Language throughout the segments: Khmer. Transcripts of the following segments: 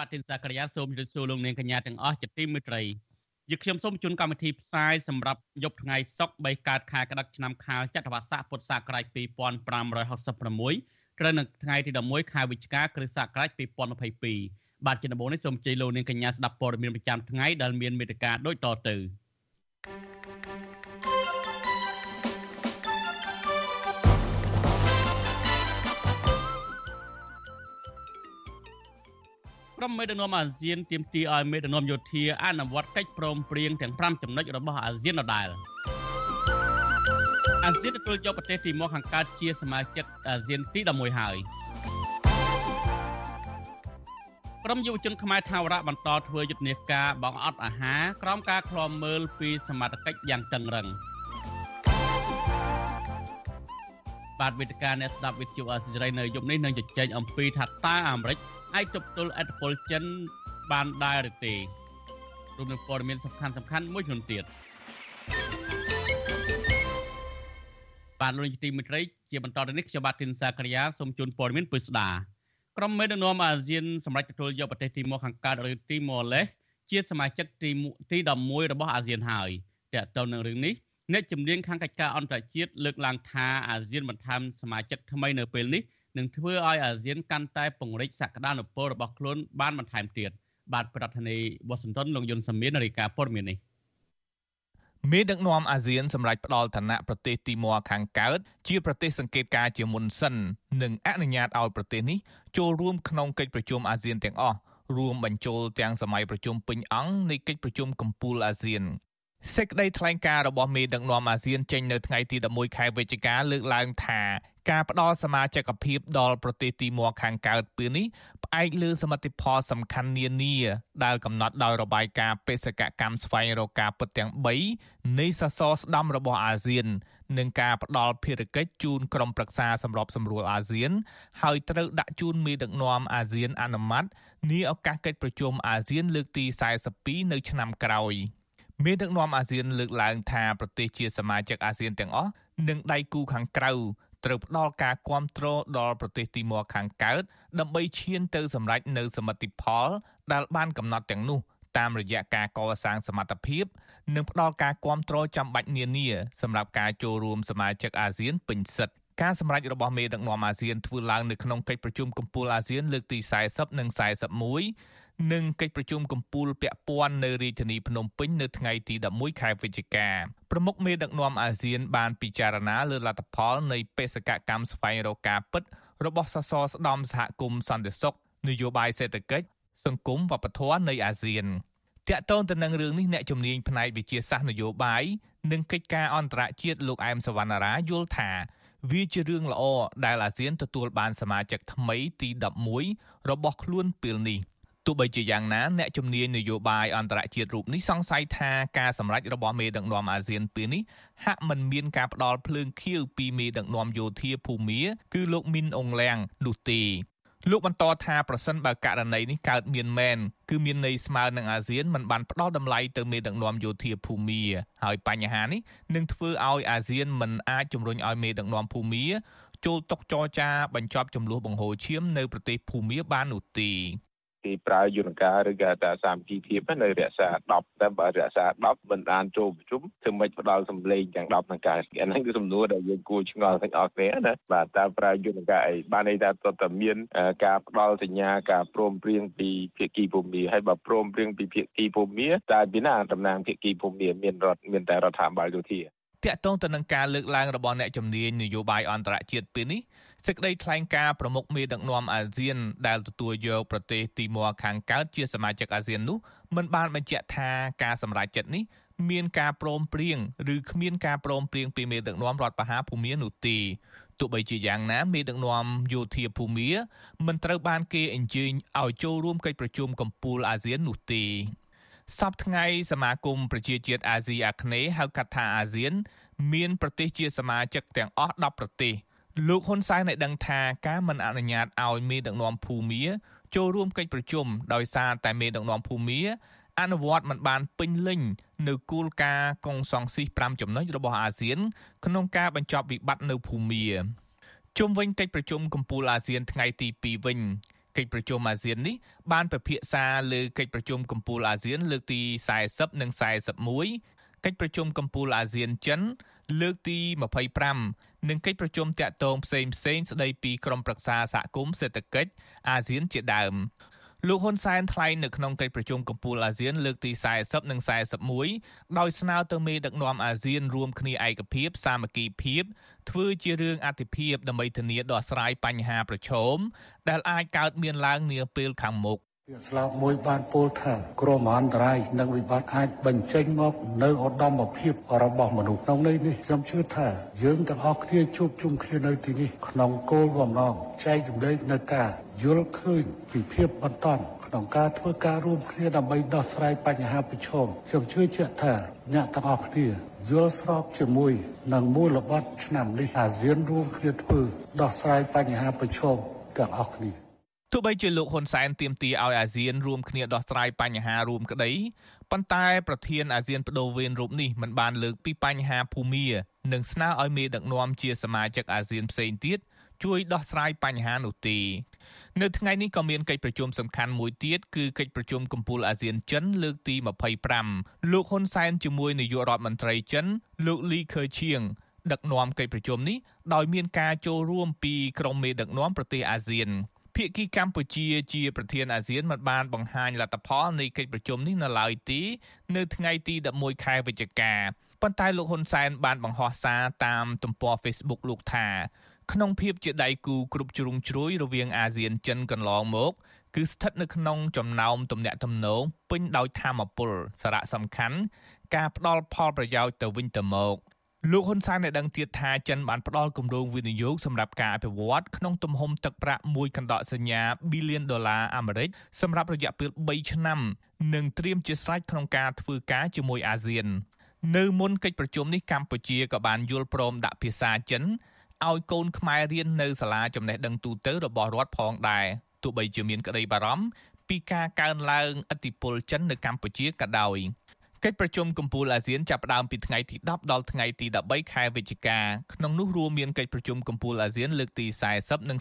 បាទខ្ញុំបាទធីនសាករិយាសូមជម្រាបសួរលោកនាងកញ្ញាទាំងអស់ជាទីមេត្រីយើខ្ញុំសូមជូនកម្មវិធីផ្សាយសម្រាប់យប់ថ្ងៃសុក្រ3កើតខែកដិកឆ្នាំខាលចត្វាស័កពុទ្ធសករាជ2566ត្រូវនៅថ្ងៃទី11ខែវិច្ឆិកាគ្រិស្តសករាជ2022បាទជាដំបូងនេះសូមជ័យលោកនាងកញ្ញាស្ដាប់ព័ត៌មានប្រចាំថ្ងៃដែលមានមេត្តាដូចតទៅ ក្រុមមេដឹកនាំអាស៊ានទាមទារឲ្យមេដឹកនាំយោធាអនុវត្តកិច្ចព្រមព្រៀងទាំង5ចំណុចរបស់អាស៊ានដដែលអាស៊ានទទួលយកប្រទេសទីម៉ូខាងកើតជាសមាជិកអាស៊ានទី11ហើយក្រុមយុវជនខ្មែរថាវរៈបន្តធ្វើយុទ្ធនាការបងអត់អាហារក្រោមការឃ្លាំមើលពីសមត្ថកិច្ចយ៉ាងតឹងរឹងបាទវេទិកាអ្នកស្ដាប់វិទ្យុអសិរ័យនៅយប់នេះនឹងជជែកអំពីថាតើអាមេរិក អាចទប់ទល់អធិបុលចិនបានដែរឬទេរួមនឹងព័ត៌មានសំខាន់សំខាន់មួយចំនួនទៀតបាទលោកនាយកទីមេត្រីជាបន្តទៅនេះខ្ញុំបាទទីនសាករិយាសូមជូនព័ត៌មានពិស្ដាក្រុមមេដឹកនាំអាស៊ានសម្រាប់ទទួលយកប្រទេសទីម៉ូខាងកើតឬទីម៉ូឡេសជាសមាជិកទីទី11របស់អាស៊ានហើយតើតើនឹងរឿងនេះអ្នកជំនាញខាងកិច្ចការអន្តរជាតិលើកឡើងថាអាស៊ានបន្ថែមសមាជិកថ្មីនៅពេលនេះ នឹងធ្វើឲ្យអាស៊ានកាន់តែពង្រីកសក្តានុពលរបស់ខ្លួនបានបន្ថែមទៀតបាទប្រធានាធិបតីវ៉ាស៊ីនតោនលោកយុនសាមៀនរាយការណ៍ព័ត៌មាននេះមេដឹកនាំអាស៊ានសម្រាប់ផ្ដាល់ឋានៈប្រទេសទីម៉ូខាងកើតជាប្រទេសសង្កេតការជាមុនសិននិងអនុញ្ញាតឲ្យប្រទេសនេះចូលរួមក្នុងកិច្ចប្រជុំអាស៊ានទាំងអស់រួមបញ្ចូលទាំងសម័យប្រជុំពេញអង្គនៃកិច្ចប្រជុំកំពូលអាស៊ានសេចក្តីថ្លែងការណ៍របស់មេដឹកនាំអាស៊ានចេញនៅថ្ងៃទី11ខែវិច្ឆិកាលើកឡើងថា ការផ្ដល់សមាជិកភាពដល់ប្រទេសទីម៉ូខាងកើតពេលនេះផ្អែកលើសមិទ្ធផលសំខាន់នានា ដែលកំណត់ដោយរបាយការណ៍បេសកកម្មស្វែងរកការពិតទាំង3នៃសសរស្តម្ភរបស់អាស៊ាននិងការផ្ដល់ភារកិច្ចជូនក្រុមប្រឹក្សាសម្របសម្រួលអាស៊ាន ហើយត្រូវដាក់ជូនមេដឹកនាំអាស៊ានអនុម័តនាឱកាសកិច្ចប្រជុំអាស៊ានលើកទី42នៅឆ្នាំក្រោយមេដឹកនាំអាស៊ានលើកឡើងថាប្រទេសជាសមាជិកអាស៊ានទាំងអស់និងដៃគូខាងក្រៅ ត្រូវផ្ដល់ការគ្រប់គ្រងដល់ប្រទេសទីម៉ូខាងកើតដើម្បីឈានទៅសម្រេចនៅសមិទ្ធផល ដែលបានកំណត់ទាំងនោះតាមរយៈការកសាងសមត្ថភាព និងផ្ដល់ការគ្រប់គ្រងចាំបាច់នានាសម្រាប់ការចូលរួមសមាជិកអាស៊ានពេញសិទ្ធិការសម្រេចរបស់មេដឹកនាំអាស៊ានធ្វើឡើងនៅក្នុងកិច្ចប្រជុំកំពូលអាស៊ានលើកទី40និង41 និងកិច្ចប្រជុំកំពូលពាក់ព័ន្ធនៅរាជធានីភ្នំពេញនៅថ្ងៃទី11ខែវិច្ឆិកាប្រមុខមេដឹកនាំអាស៊ានបានពិចារណាលើលទ្ធផលនៃបេសកកម្មស្វែងរកការពិតរបស់សសរស្តម្ភសហគមន៍សន្តិសុខនយោបាយសេដ្ឋកិច្ចសង្គមវប្បធម៌នៃអាស៊ានតាក់ទងទៅនឹងរឿងនេះអ្នកជំនាញផ្នែកវិទ្យាសាស្ត្រនយោបាយនិងកិច្ចការអន្តរជាតិលោកអែមសវណ្ណារាយល់ថាវាជារឿងល្អដែលអាស៊ានទទួលបានសមាជិកថ្មីទី11របស់ខ្លួនពេលនេះ ទោះបីជាយ៉ាងណាអ្នកជំនាញនយោបាយអន្តរជាតិរូបនេះសង្ស័យថាការសម្រេចរបស់មេដឹកនាំអាស៊ានពេលនេះហាក់មិនមានការផ្ដល់ភ្លើងខៀវពីមេដឹកនាំយោធាភូមាគឺលោកមីនអងលៀងនោះទេលោកបន្តថាប្រសិនបើករណីនេះកើតមានមែនគឺមានន័យស្មើនឹងអាស៊ានមិនបានផ្ដល់តម្លៃទៅមេដឹកនាំយោធាភូមាហើយបញ្ហានេះនឹងធ្វើឲ្យអាស៊ានមិនអាចជំរុញឲ្យមេដឹកនាំភូមាចូលតុចរចាបញ្ចប់ចំនួនបង្ហូរឈាមនៅប្រទេសភូមាបាននោះទេ គេប្រើយន្តការឬក៏ថាសាមគ្គីភាពនៅរក្សា10តែបើរក្សា10មិនបានចូលប្រជុំធ្វើម៉េចផ្ដល់សម្លេងទាំង10នឹងកើតអាហ្នឹងគឺសំណួរដែលយើងគួរឆ្ងល់ទាំងអស់គ្នាណាបាទតើប្រើយន្តការអីបានន័យថាតើតើមានការផ្ដល់សញ្ញាការព្រមព្រៀងពីភាគីភូមិហើយបើព្រមព្រៀងពីភាគីភូមិតើពីណាតំណាងភាគីភូមិមានរដ្ឋមានតែរដ្ឋាភិបាលយោធាតាក់ទងទៅនឹងការលើកឡើងរបស់អ្នកជំនាញនយោបាយអន្តរជាតិពេលនេះ សេចក្តីថ្លែងការណ៍ប្រមុខមេដឹកនាំអាស៊ានដែលទទួលយកប្រទេសទីម៉ូខាងកើតជាសមាជិកអាស៊ាននោះមិនបានបញ្ជាក់ថាការសម្រេចចិត្តនេះមានការព្រមព្រៀងឬគ្មានការព្រមព្រៀងពីមេដឹកនាំរដ្ឋបហាភូមានោះទេទោះបីជាយ៉ាងណាមេដឹកនាំយោធាភូមា មិនត្រូវបានគេអញ្ជើញឲ្យចូលរួមកិច្ចប្រជុំកំពូលអាស៊ាននោះទេសប្តាហ៍ថ្ងៃសមាគមប្រជាជាតិអាស៊ីអាគ្នេយ៍ហៅកាត់ថាអាស៊ាន មានប្រទេសជាសមាជិកទាំងអស់10ប្រទេស លោកហ៊ុនសែនបានដឹងថាការមិនអនុញ្ញាតឲ្យមេដឹកនាំភូមាចូលរួមកិច្ចប្រជុំដោយសារតែមេដឹកនាំភូមាអនុវត្តមិនបានពេញលេញនៅគោលការណ៍កុងសង្ស៊ី5ចំណុចរបស់អាស៊ាន ក្នុងការបញ្ចប់វិបត្តិនៅភូមាជុំវិញកិច្ចប្រជុំកំពូលអាស៊ានថ្ងៃទី2វិញកិច្ចប្រជុំអាស៊ាននេះបានពិភាក្សាលើកិច្ចប្រជុំកំពូលអាស៊ាន លើកទី40និង41កិច្ចប្រជុំកំពូលអាស៊ានចិនលើកទី25 និងកិច្ចប្រជុំតាក់ទងផ្សេងផ្សេងស្ដីពីក្រមប្រឹក្សាសហគមន៍សេដ្ឋកិច្ចអាស៊ានជាដើមលោកហ៊ុនសែនថ្លែងនៅក្នុងកិច្ចប្រជុំកំពូលអាស៊ានលើកទី40និង41ដោយស្នើទៅមេដឹកនាំអាស៊ានរួមគ្នាឯកភាពសាមគ្គីភាពធ្វើជារឿងអតិភិបដើម្បីធានាដោះស្រាយបញ្ហាប្រឈមដែលអាចកើតមានឡើងនាពេលខាងមុខវា ស្លោកមួយបានពោលថាគ្រោះមហន្តរាយនិងវិបត្តិអាចបញ្ចេញមកនៅឧត្តមភាពរបស់មនុស្សក្នុងន័យនេះខ្ញុំជឿថាយើងទាំងអស់គ្នាជួបជុំគ្នានៅទីនេះក្នុងគោលបំណងចែករំលែកនៅការយល់ឃើញពីភាពបន្តក្នុងការធ្វើការរួមគ្នាដើម្បីដោះស្រាយបញ្ហាប្រឈមខ្ញុំជឿជាក់ថាអ្នកទាំងអស់គ្នាយល់ស្របជាមួយនឹងមូលបត្រឆ្នាំនេះអាស៊ានរួមគ្នាធ្វើដោះស្រាយបញ្ហាប្រឈមទាំងអស់គ្នា ទោះបីជាលោកហ៊ុនសែនទាមទារឲ្យអាស៊ានរួមគ្នាដោះស្រាយបញ្ហារួមក្តីប៉ុន្តែប្រធានអាស៊ានបដូវវេនរូបនេះមិនបានលើកពីបញ្ហាភូមានិងស្នើឲ្យមេដឹកនាំជាសមាជិកអាស៊ានផ្សេងទៀតជួយដោះស្រាយបញ្ហានោះទេនៅថ្ងៃនេះក៏មានកិច្ចប្រជុំសំខាន់មួយទៀតគឺកិច្ចប្រជុំកំពូលអាស៊ានចិនលើកទី25លោកហ៊ុនសែនជាមួយនាយករដ្ឋមន្ត្រីចិន លោកលីខឺឈៀងដឹកនាំកិច្ចប្រជុំនេះដោយមានការចូលរួមពីក្រុមមេដឹកនាំប្រទេសអាស៊ាន ភាគីកម្ពុជាជាប្រធានអាស៊ានមិនបានបង្ហាញលទ្ធផលនៃកិច្ចប្រជុំនេះនៅឡើយទេនៅថ្ងៃទី11ខែវិច្ឆិកាប៉ុន្តែលោកហ៊ុនសែនបានបង្ហោះសារតាមទំព័រ Facebook លោកថាក្នុងភាពជាដៃគូគ្រប់ជ្រុងជ្រោយរវាងអាស៊ានចិនកន្លងមកគឺស្ថិតនៅក្នុងចំណោមទំនាក់ទំនងពេញដោយធម៌ពលសារៈសំខាន់ការផ្ដល់ផលប្រយោជន៍ទៅវិញទៅមក លោកហ៊ុនសែនបានដឹងទៀតថាចិនបានផ្ដល់គម្រោងវិនិយោគសម្រាប់ការអភិវឌ្ឍក្នុងទំហំទឹកប្រាក់មួយកណ្ដកសញ្ញាប៊ីលានដុល្លារអាមេរិកសម្រាប់រយៈពេល3ឆ្នាំនិងត្រៀមជាស្រេចក្នុងការធ្វើការជាមួយអាស៊ាន នៅមុនកិច្ចប្រជុំនេះកម្ពុជាក៏បានយល់ព្រមដាក់ភាសាចិនឲ្យកូនខ្មែររៀននៅសាលាចំណេះដឹងទូទៅរបស់រដ្ឋផងដែរទោះបីជាមានក្តីបារម្ភពីការកើនឡើងឥទ្ធិពលចិននៅកម្ពុជាក៏ដោយ កិច្ចប្រជុំកំពូលអាស៊ានចាប់ផ្ដើមពីថ្ងៃទី10ដល់ថ្ងៃទី13ខែវិច្ឆិកាក្នុងនោះរួមមានកិច្ចប្រជុំកំពូលអាស៊ានលើកទី40និង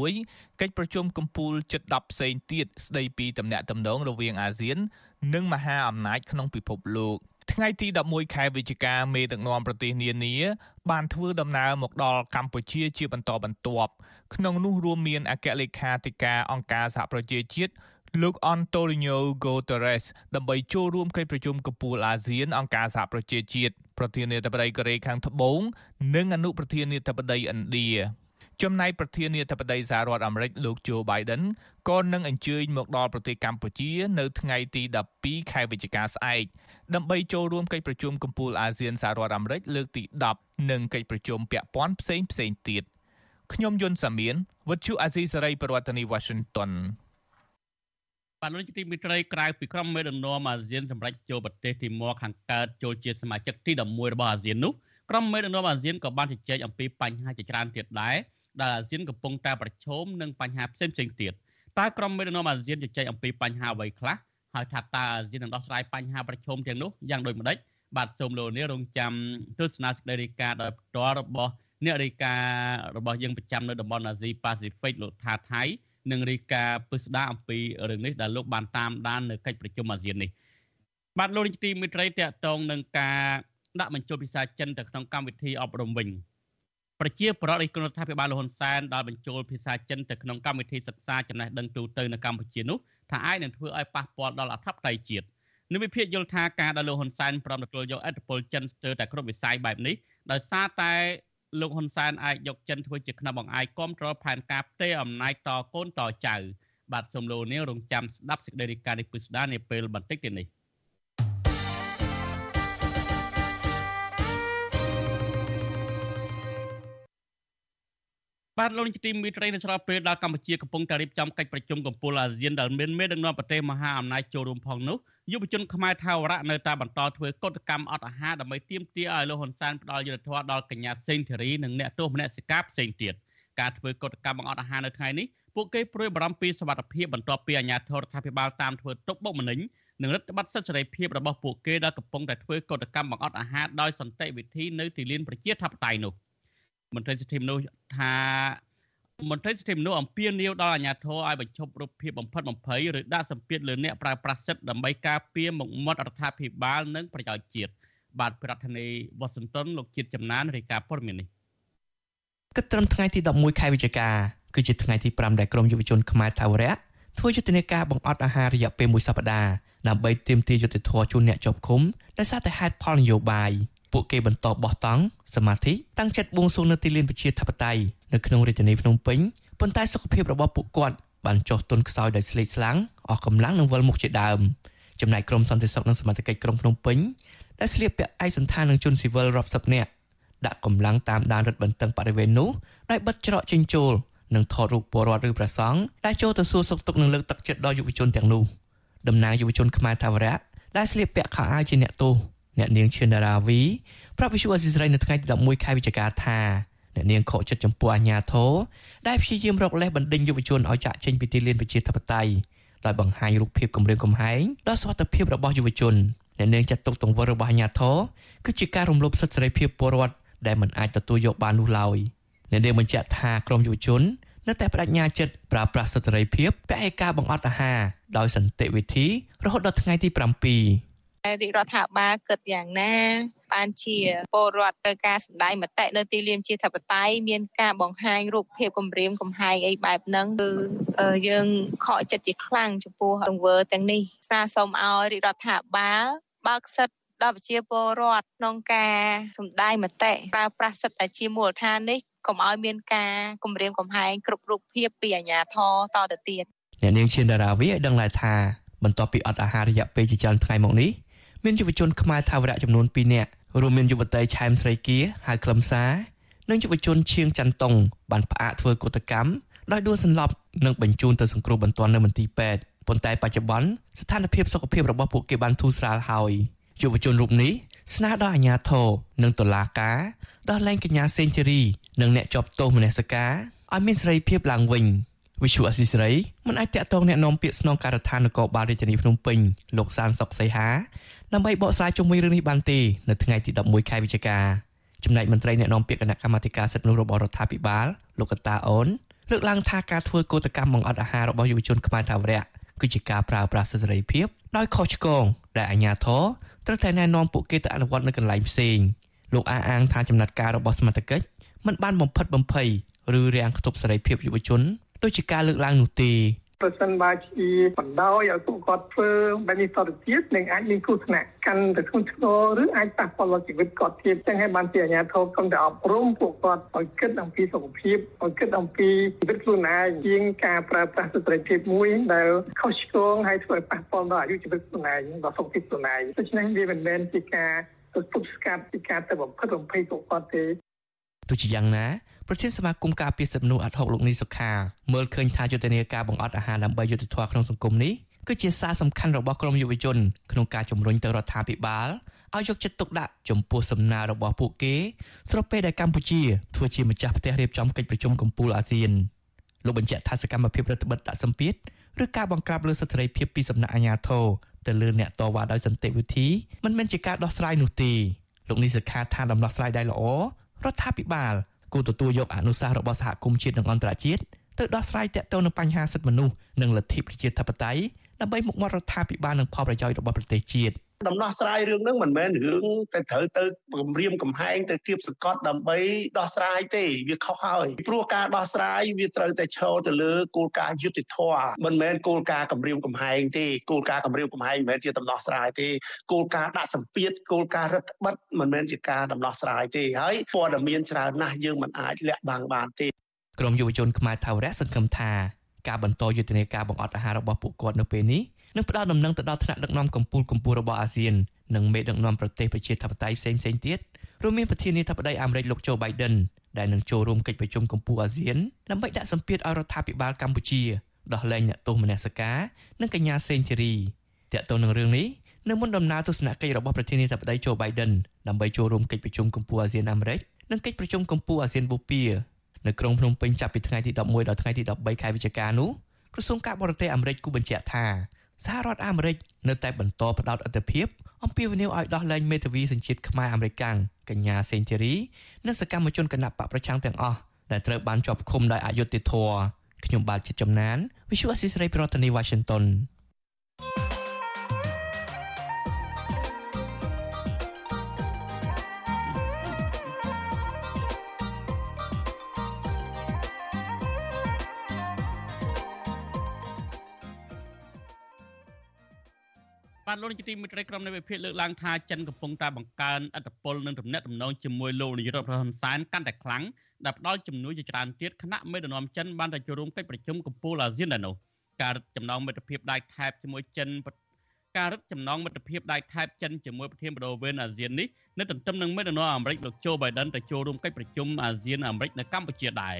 41កិច្ចប្រជុំកំពូលជិត10ផ្សេងទៀតស្ដីពីទំនាក់ទំនងរវាងអាស៊ាន និងមហាអំណាចក្នុងពិភពលោកថ្ងៃទី11ខែវិច្ឆិកាមេដឹកនាំប្រទេសនានាបានធ្វើដំណើរមកដល់កម្ពុជាជាបន្តបន្ទាប់ក្នុងនោះរួមមានអគ្គលេខាធិការអង្គការសហប្រជាជាតិ លោកអនតូលីញ៉ូហ្គូតេរ៉េសដើម្បីចូលរួមកិច្ចប្រជុំកំពូលអាស៊ានអង្គការសហប្រជាជាតិប្រធានាធិបតីកូរ៉េខាងត្បូងនិងអនុប្រធានាធិបតីឥណ្ឌាចំណែកប្រធានាធិបតីសហរដ្ឋអាមេរិកលោកโจ Biden ក៏នឹងអញ្ជើញមកដល់ប្រទេសកម្ពុជា នៅថ្ងៃទី12ខែវិច្ឆិកាស្អែកដើម្បីចូលរួមកិច្ចប្រជុំកំពូលអាស៊ានសហរដ្ឋអាមេរិកលើកទី10និងកិច្ចប្រជុំពាក់ព័ន្ធផ្សេងផ្សេងទៀតខ្ញុំយុនសាមៀនវិទ្យុអាស៊ីសេរីប្រធានាធិបតី Washington បាទលោកទីមិត្តរីក្រៅពីក្រុមមេដឹកនាំអាស៊ានសម្រាប់ចូលប្រទេសទីមកខាងកើតចូលជាសមាជិកទី11របស់អាស៊ាននោះក្រុមមេដឹកនាំអាស៊ានក៏បានជជែកអំពីបញ្ហាជាច្រើនទៀតដែរដែលអាស៊ានកំពុងតែប្រឈមនឹងបញ្ហាផ្សេងៗទៀតតើក្រុមមេដឹកនាំអាស៊ានជជែកអំពីបញ្ហាអ្វីខ្លះហើយថាតើអាស៊ាននឹងដោះស្រាយបញ្ហាប្រឈមទាំងនោះយ៉ាងដូចម្តេចបាទសូមលោកនាងរងចាំទស្សនាសេចក្តីរាយការណ៍ដោយផ្ទាល់របស់អ្នករាយការណ៍របស់យើងប្រចាំនៅតំបន់អាស៊ីប៉ាស៊ីហ្វិកលោកថាថៃ នឹងរាយការណ៍ពិស្ដារអំពីរឿងនេះដែលលោកបានតាមដាននៅកិច្ចប្រជុំអាស៊ាននេះបាទលោកនាយកទីមេត្រីតកតងនឹងការដាក់បញ្ចូលភាសាចិនទៅក្នុងកម្មវិធីអប់រំវិញប្រជាប្រដ្ឋនៃគុណរដ្ឋាភិបាលលហ៊ុនសែនដល់បញ្ចូលភាសាចិនទៅក្នុងកម្មវិធីសិក្សាចំណេះដឹងទូទៅនៅកម្ពុជានោះថាអាចនឹងធ្វើឲ្យប៉ះពាល់ដល់អធិបតេយ្យជាតិនិវិភាគយល់ថាការដែលលោកហ៊ុនសែនព្រមទទួលយកអធិបតេយ្យចិនស្ទើរតែគ្រប់វិស័យបែបនេះដោយសារតែ លោកហ៊ុនសែនអាចយកចិនធ្វើជាខ្នងបង្អែកគ្រប់គ្រងផែនការផ្ទេរអំណាចតកូនតចៅបាទសូមលោកនាងរងចាំស្ដាប់សេចក្តីរាយការណ៍នេះពិស្ដារនាពេលបន្តិចទៀតនេះ បាទលោកនាយកទីមេត្រីនៅស្របពេលដែលកម្ពុជាកំពុងតែរៀបចំកិច្ចប្រជុំកំពូលអាស៊ានដែលមានមេដឹកនាំប្រទេសមហាអំណាចចូលរួមផងនោះយុវជនខ្មែរថាវរៈនៅតែបន្តធ្វើកតកម្មអត់អាហារដើម្បីទាមទារឲ្យលោកហ៊ុនសែនផ្ដល់យុត្តិធម៌ដល់កញ្ញាសេងធីរីនិងអ្នកទោសមនសិការផ្សេងទៀតការធ្វើកតកម្មបង្អត់អាហារនៅថ្ងៃនេះពួកគេព្រួយបារម្ភពីសវត្ថិភាពបន្ទាប់ពីអាជ្ញាធររដ្ឋាភិបាលតាមធ្វើទុកបុកម្នេញនិងរដ្ឋបတ်សិទ្ធិសេរីភាពរបស់ពួកគេដែលកំពុងតែធ្វើកតកម្មបង្អត់អាហារដោយសន្តិវិធីនៅទីលានប្រជាធិបតេយ្យនោះ មន្ត្រីសិទ្ធិមនុស្សថាមន្ត្រីសិទ្ធិមនុស្សអំពាវនាវដល់អាជ្ញាធរឲ្យបញ្ឈប់រូបភាពបំផិតបំភ័យឬដាក់សម្ពាធលើអ្នកប្រើប្រាស់សិទ្ធិដើម្បីការពារមុខមាត់រដ្ឋាភិបាលនិងប្រយោជន៍ជាតិបាទប្រធានាធិបតីវ៉ាស៊ីនតោនលោកជាតិចំណានរាយការណ៍ព័ត៌មាននេះគិតត្រឹមថ្ងៃទី11ខែវិច្ឆិកាគឺជាថ្ងៃទី5ដែលក្រមយុវជនខ្មែរថាវរៈធ្វើយុទ្ធនាការបង្អត់អាហាររយៈពេលមួយសប្តាហ៍ដើម្បីទាមទារយុត្តិធម៌ជូនអ្នកជាប់ឃុំដោយសារតែហេតុផលនយោបាយ ពួកគេបន្តបោះតង់សមាធិតាំងចិត្តបួងសួងនៅទីលានប្រជាធិបតេយ្យនៅក្នុងរាជធានីភ្នំពេញប៉ុន្តែសុខភាពរបស់ពួកគាត់បានចុះទន់ខ្សោយដោយស្លេកស្លាំងអស់កម្លាំងនិងវិលមុខជាដើមចំណែកក្រុមសន្តិសុខនិងសមាជិកក្រុងភ្នំពេញដែលស្លៀកពាក់ឯកសន្តាននឹងជនស៊ីវិលរាប់សិបនាក់ដាក់កម្លាំងតាមដានរឹតបន្តឹងបរិវេណនោះដោយបិទច្រកចេញចូលនិងថតរូបពលរដ្ឋឬព្រះសង្ឃដែលចូលទៅសួរសុខទុក្ខនិងលើកទឹកចិត្តដល់យុវជនទាំងនោះតំណាងយុវជនខ្មែរថាវរៈដែលស្លៀកពាក់ខោអាវជាអ្នកទោស អ្នកនាងឈិនដារាវីប្រាប់វិសុអេស៊ីសរ៉ៃនៅថ្ងៃទី11ខែវិច្ឆិកាថាអ្នកនាងខកចិត្តចំពោះអាញាធរដែលព្យាយាមរកលេសបណ្ដេញយុវជនឲ្យចាក់ចេញពីទីលានប្រជាធិបតេយ្យដោយបង្ហាញរូបភាពគម្រាមកំហែងដល់សុខភាពរបស់យុវជនអ្នកនាងចាត់ទុកទង្វើរបស់អាញាធរគឺជាការរំលោភសិទ្ធិសេរីភាពពលរដ្ឋដែលមិនអាចទទួលយកបាននោះឡើយអ្នកនាងបញ្ជាក់ថាក្រមយុវជននៅតែបដិញ្ញាចិត្តប្រើប្រាស់សិទ្ធិសេរីភាពពហិការបង្អត់អាហារដោយសន្តិវិធីរហូតដល់ថ្ងៃទី7 រាជរដ្ឋាភិបាលគិតយ៉ាងណាបានជាពលរដ្ឋត្រូវការសម្ដែងមតិនៅទីលានជាធិបតេយ្យមានការបង្ហាញរូបភាពគម្រាមកំហែងអីបែបហ្នឹងគឺយើងខកចិត្តជាខ្លាំងចំពោះទង្វើទាំងនេះស្នើសុំឲ្យរាជរដ្ឋាភិបាលបើកសិទ្ធិដល់ប្រជាពលរដ្ឋក្នុងការសម្ដែងមតិប្រើប្រាស់សិទ្ធិជាមូលដ្ឋាននេះកុំឲ្យមានការគម្រាមកំហែងគ្រប់រូបភាពពីអាជ្ញាធរតទៅទៀតអ្នកនាងឈៀនដារាវីឲ្យដឹងដែរថាបន្ទាប់ពីអត់អាហាររយៈពេលជាច្រើនថ្ងៃមកនេះ មានយុវជនខ្មែរថាវរៈចំនួន2នាក់រួមមានយុវតីឆែមស្រីគៀហៅខ្លឹមសារនិងយុវជនឈៀងច័ន្ទតុងបានផ្អាកធ្វើកុតកម្មដោយដួលសន្លប់និងបញ្ជូនទៅសង្គ្រោះបន្ទាន់នៅមន្ទីរពេទ្យប៉ុន្តែបច្ចុប្បន្នស្ថានភាពសុខភាពរបស់ពួកគេបានធូរស្រាលហើយយុវជនរូបនេះស្នើដល់អាជ្ញាធរនិងតុលាការដោះលែងកញ្ញាសេងធីរីនិងអ្នកជាប់ទោសមនសិការឲ្យមានសេរីភាពឡើងវិញវិសុអស៊ីសេរីមិនអាចតាក់ទងแนะនាំពាក្យស្នងការដ្ឋាននគរបាលរាជធានីភ្នំពេញលោកសានសុកសីហា ដើម្បីបកស្រាយជុំវិញរឿងនេះបានទេនៅថ្ងៃទី11ខែវិច្ឆិកាចំណែកមន្ត្រីអ្នកនាំពាក្យគណៈកម្មាធិការសិទ្ធិមនុស្សរបស់រដ្ឋាភិបាលលោកកតាអូនលើកឡើងថាការធ្វើកោតកម្មបង្អត់អាហាររបស់យុវជនខ្មែរថាវរៈគឺជាការប្រើប្រាស់សិទ្ធិសេរីភាពដោយខុសឆ្គងដែលអាជ្ញាធរត្រូវតែណែនាំពួកគេទៅអនុវត្តនៅកន្លែងផ្សេងលោកអះអាងថាចំណាត់ការរបស់សមត្ថកិច្ចមិនបានបំផិតបំភ័យឬរាំងខ្ទប់សេរីភាពយុវជនដូចជាការលើកឡើងនោះទេ ប្រសិនបើជាបណ្ដោយឲ្យពួកគាត់ធ្វើបែបនេះតទៅទៀតនឹងអាចមានគ្រោះថ្នាក់កាន់ទៅធ្ងន់ធ្ងរឬអាចប៉ះពាល់ដល់ជីវិតគាត់ទៀតចឹងហើយបានជាអាជ្ញាធរគំតែអប់រំពួកគាត់ឲ្យគិតអំពីសុខភាពឲ្យគិតអំពីជីវិតខ្លួនឯងជាងការប្រើប្រាស់សិទ្ធិភាពមួយដែលខុសឆ្គងហើយធ្វើឲ្យប៉ះពាល់ដល់អាយុជីវិតខ្លួនឯងដល់សុខភាពខ្លួនឯងដូច្នេះវាមិនមែនជាការទៅទប់ស្កាត់ពីការទៅបំផិតបំភ័យពួកគាត់ទេទោះជាយ៉ាងណា ប្រធានសមាគមការពារសិទ្ធិមនុស្សអាត់ហុកលោកនីសុខាមើលឃើញថាយុទ្ធនាការបង្អត់អាហារដើម្បីយុត្តិធម៌ក្នុងសង្គមនេះគឺជាសារសំខាន់របស់ក្រមយុវជនក្នុងការជំរុញទៅរដ្ឋាភិបាលឲ្យយកចិត្តទុកដាក់ចំពោះសំណើរបស់ពួកគេស្របពេលដែលកម្ពុជាធ្វើជាម្ចាស់ផ្ទះរៀបចំកិច្ចប្រជុំកំពូលអាស៊ានលោកបញ្ជាក់ថាសកម្មភាពរដ្ឋបិទដាក់សម្ពាធឬការបង្ក្រាបលើសិទ្ធិសេរីភាពពីសំណាក់អាជ្ញាធរទៅលើអ្នកតវ៉ាដោយសន្តិវិធីមិនមែនជាការដោះស្រាយនោះទេលោកនេះសិក្ខាថាដំណោះស្រាយដែលល្អរដ្ឋាភិបាល គួរទទួលយកអនុសាសន៍របស់សហគមន៍ជាតិនិងអន្តរជាតិទៅដោះស្រាយទាក់ទងនឹងបញ្ហាសិទ្ធិមនុស្សនិងលទ្ធិប្រជាធិបតេយ្យដើម្បីមុខមាត់រដ្ឋាភិបាលនិងផលប្រយោជន៍របស់ប្រទេសជាតិ ដំណោះស្រាយរឿងហ្នឹងមិនមែនរឿងតែត្រូវទៅគម្រាមកំហែងទៅគៀបសង្កត់ដើម្បីដោះស្រាយទេវាខុសហើយព្រោះការដោះស្រាយវាត្រូវតែឈរទៅលើគោលការណ៍យុត្តិធម៌មិនមែនគោលការណ៍គម្រាមកំហែងទេគោលការណ៍គម្រាមកំហែងមិនមែនជាដំណោះស្រាយទេគោលការណ៍ដាក់សម្ពាធគោលការណ៍រដ្ឋបិទមិនមែនជាការដំណោះស្រាយទេហើយព័ត៌មានច្រើនណាស់យើងមិនអាចលាក់បាំងបានទេក្រមយុវជនខ្មែរថាវរៈសង្ឃឹមថាការបន្តយុទ្ធនាការបង្អត់អាហាររបស់ពួកគាត់នៅពេលនេះ និងផ្ដល់ដំណឹងទៅដល់ថ្នាក់ដឹកនាំកម្ពុជាកម្ពុជារបស់អាស៊ាននិងមេដឹកនាំប្រទេសប្រជាធិបតេយ្យផ្សេងផ្សេងទៀតរួមមានប្រធានាធិបតីអាមេរិកលោកโจ Biden ដែលនឹងចូលរួមកិច្ចប្រជុំកម្ពុជាអាស៊ានដើម្បីដាក់សម្ពាធឲ្យរដ្ឋាភិបាលកម្ពុជាដោះលែងអ្នកទោសមនសិការនិងកញ្ញាសេងធីរីទាក់ទងនឹងរឿងនេះនៅមុនដំណើរទស្សនកិច្ចរបស់ប្រធានាធិបតី Joe Biden ដើម្បីចូលរួមកិច្ចប្រជុំកម្ពុជាអាស៊ានអាមេរិកនិងកិច្ចប្រជុំកម្ពុជាអាស៊ានបូព៌ានៅក្រុងភ្នំពេញចាប់ពីថ្ងៃទី11ដល់ថ្ងៃទី13ខែវិច្ឆិកានោះក្រសួងការបរទេសអាមេរិកគូបញ្ជាក់ថា សហរដ្ឋអាមេរិកនៅតែបន្តផ្ដោតអធិភាពអំពាវនាវឲ្យដោះលែងមេធាវីសញ្ជាតិខ្មែរអាមេរិកាំងកញ្ញាសេងធីរីនិងសកម្មជនគណៈបកប្រឆាំងទាំងអស់ដែលត្រូវបានជាប់ឃុំដោយអយុត្តិធម៌ខ្ញុំបាទជាចំណាន Visual Assisray ប្រធានាទី Washington បាទលោកនាយកទីមេត្រីក្រុមនៃវិភាគលើកឡើងថាចិនកំពុងតែបង្កើនអធិបុលនិងទំនាក់ទំនងជាមួយលោកនាយរដ្ឋមន្ត្រីហ៊ុនសែនកាន់តែខ្លាំងដែលផ្ដល់ជំនួយជាច្រើនទៀតគណៈមេដឹកនាំចិនបានទៅចូលរួមកិច្ចប្រជុំកំពូលអាស៊ានដែរនោះការរឹតចំណងមិត្តភាពដៃថែបជាមួយចិនការរឹតចំណងមិត្តភាពដៃថែបចិនជាមួយប្រធានបដូវវេនអាស៊ាននេះនៅទន្ទឹមនឹងមេដឹកនាំអាមេរិកលោកโจ Biden ទៅចូលរួមកិច្ចប្រជុំអាស៊ានអាមេរិកនៅកម្ពុជាដែរ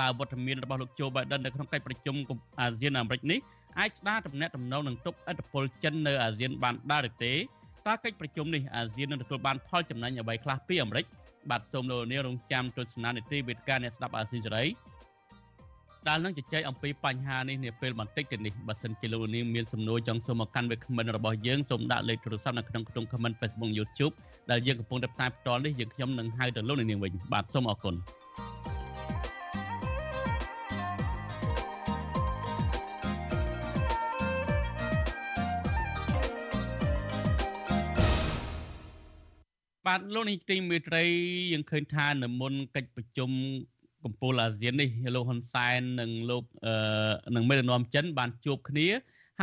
តើវត្តមានរបស់លោកโจ Biden នៅក្នុងកិច្ចប្រជុំអាស៊ានអាមេរិកនេះ អាចស្ដារទំនាក់ទំនងនឹងទប់ឥទ្ធិពលចិននៅអាស៊ានបានដែរឬទេតើកិច្ចប្រជុំនេះអាស៊ាននឹងទទួលបានផលចំណេញអ្វីខ្លះពីអាមេរិកបាទសូមលោកនាងរងចាំទស្សនានីតិវេទិកាអ្នកស្ដាប់អាស៊ីសេរីដែលនឹងជជែកអំពីបញ្ហានេះនាពេលបន្តិចទៀតនេះបើសិនជាលោកនាងមានសំណួរចង់សូមមកកាន់វាគ្មិនរបស់យើងសូមដាក់លេខទូរស័ព្ទនៅក្នុងខ្ទង់ comment Facebook YouTube ដែលយើងកំពុងតែផ្សាយផ្ទាល់នេះយើងខ្ញុំនឹងហៅទៅលោកនាងវិញបាទសូមអរគុណ បាទលោកនាយទីមេត្រីយើងឃើញថានៅមុនកិច្ចប្រជុំកំពូលអាស៊ាននេះលោកហ៊ុនសែននិងលោកអឺនិងមេដឹកនាំចិន បានជួបគ្នា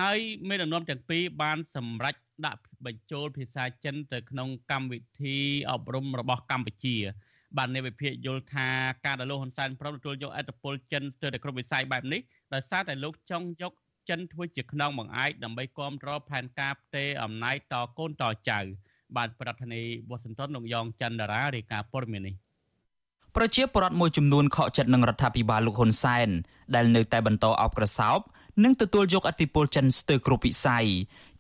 ហើយមេដឹកនាំទាំងពីរបានសម្រេចដាក់បញ្ចូលភាសាចិនទៅក្នុងកម្មវិធីអប់រំរបស់កម្ពុជា បាននៃវិភាគយល់ថាការដែលលោកហ៊ុនសែនប្រមទទួលយកអធិបុលចិនស្ទើរតែគ្រប់វិស័យបែបនេះដោយសារតែលោកចង់យកចិនធ្វើជាខ្នងបង្អែកដើម្បីគ្រប់គ្រងផែនការផ្ទេរអំណាចតកូនតចៅ បាទប្រធានាធិបតីវ៉ាស៊ីនតោនលោកយ៉ងច័ន្ទរារាយការណ៍ព័ត៌មាននេះប្រជាពលរដ្ឋមួយចំនួនខកចិត្តនឹងរដ្ឋាភិបាលលោកហ៊ុនសែនដែលនៅតែបន្តអោបក្រសោបនិងទទួលយកអធិបុលចិនស្ទើរគ្រប់វិស័យ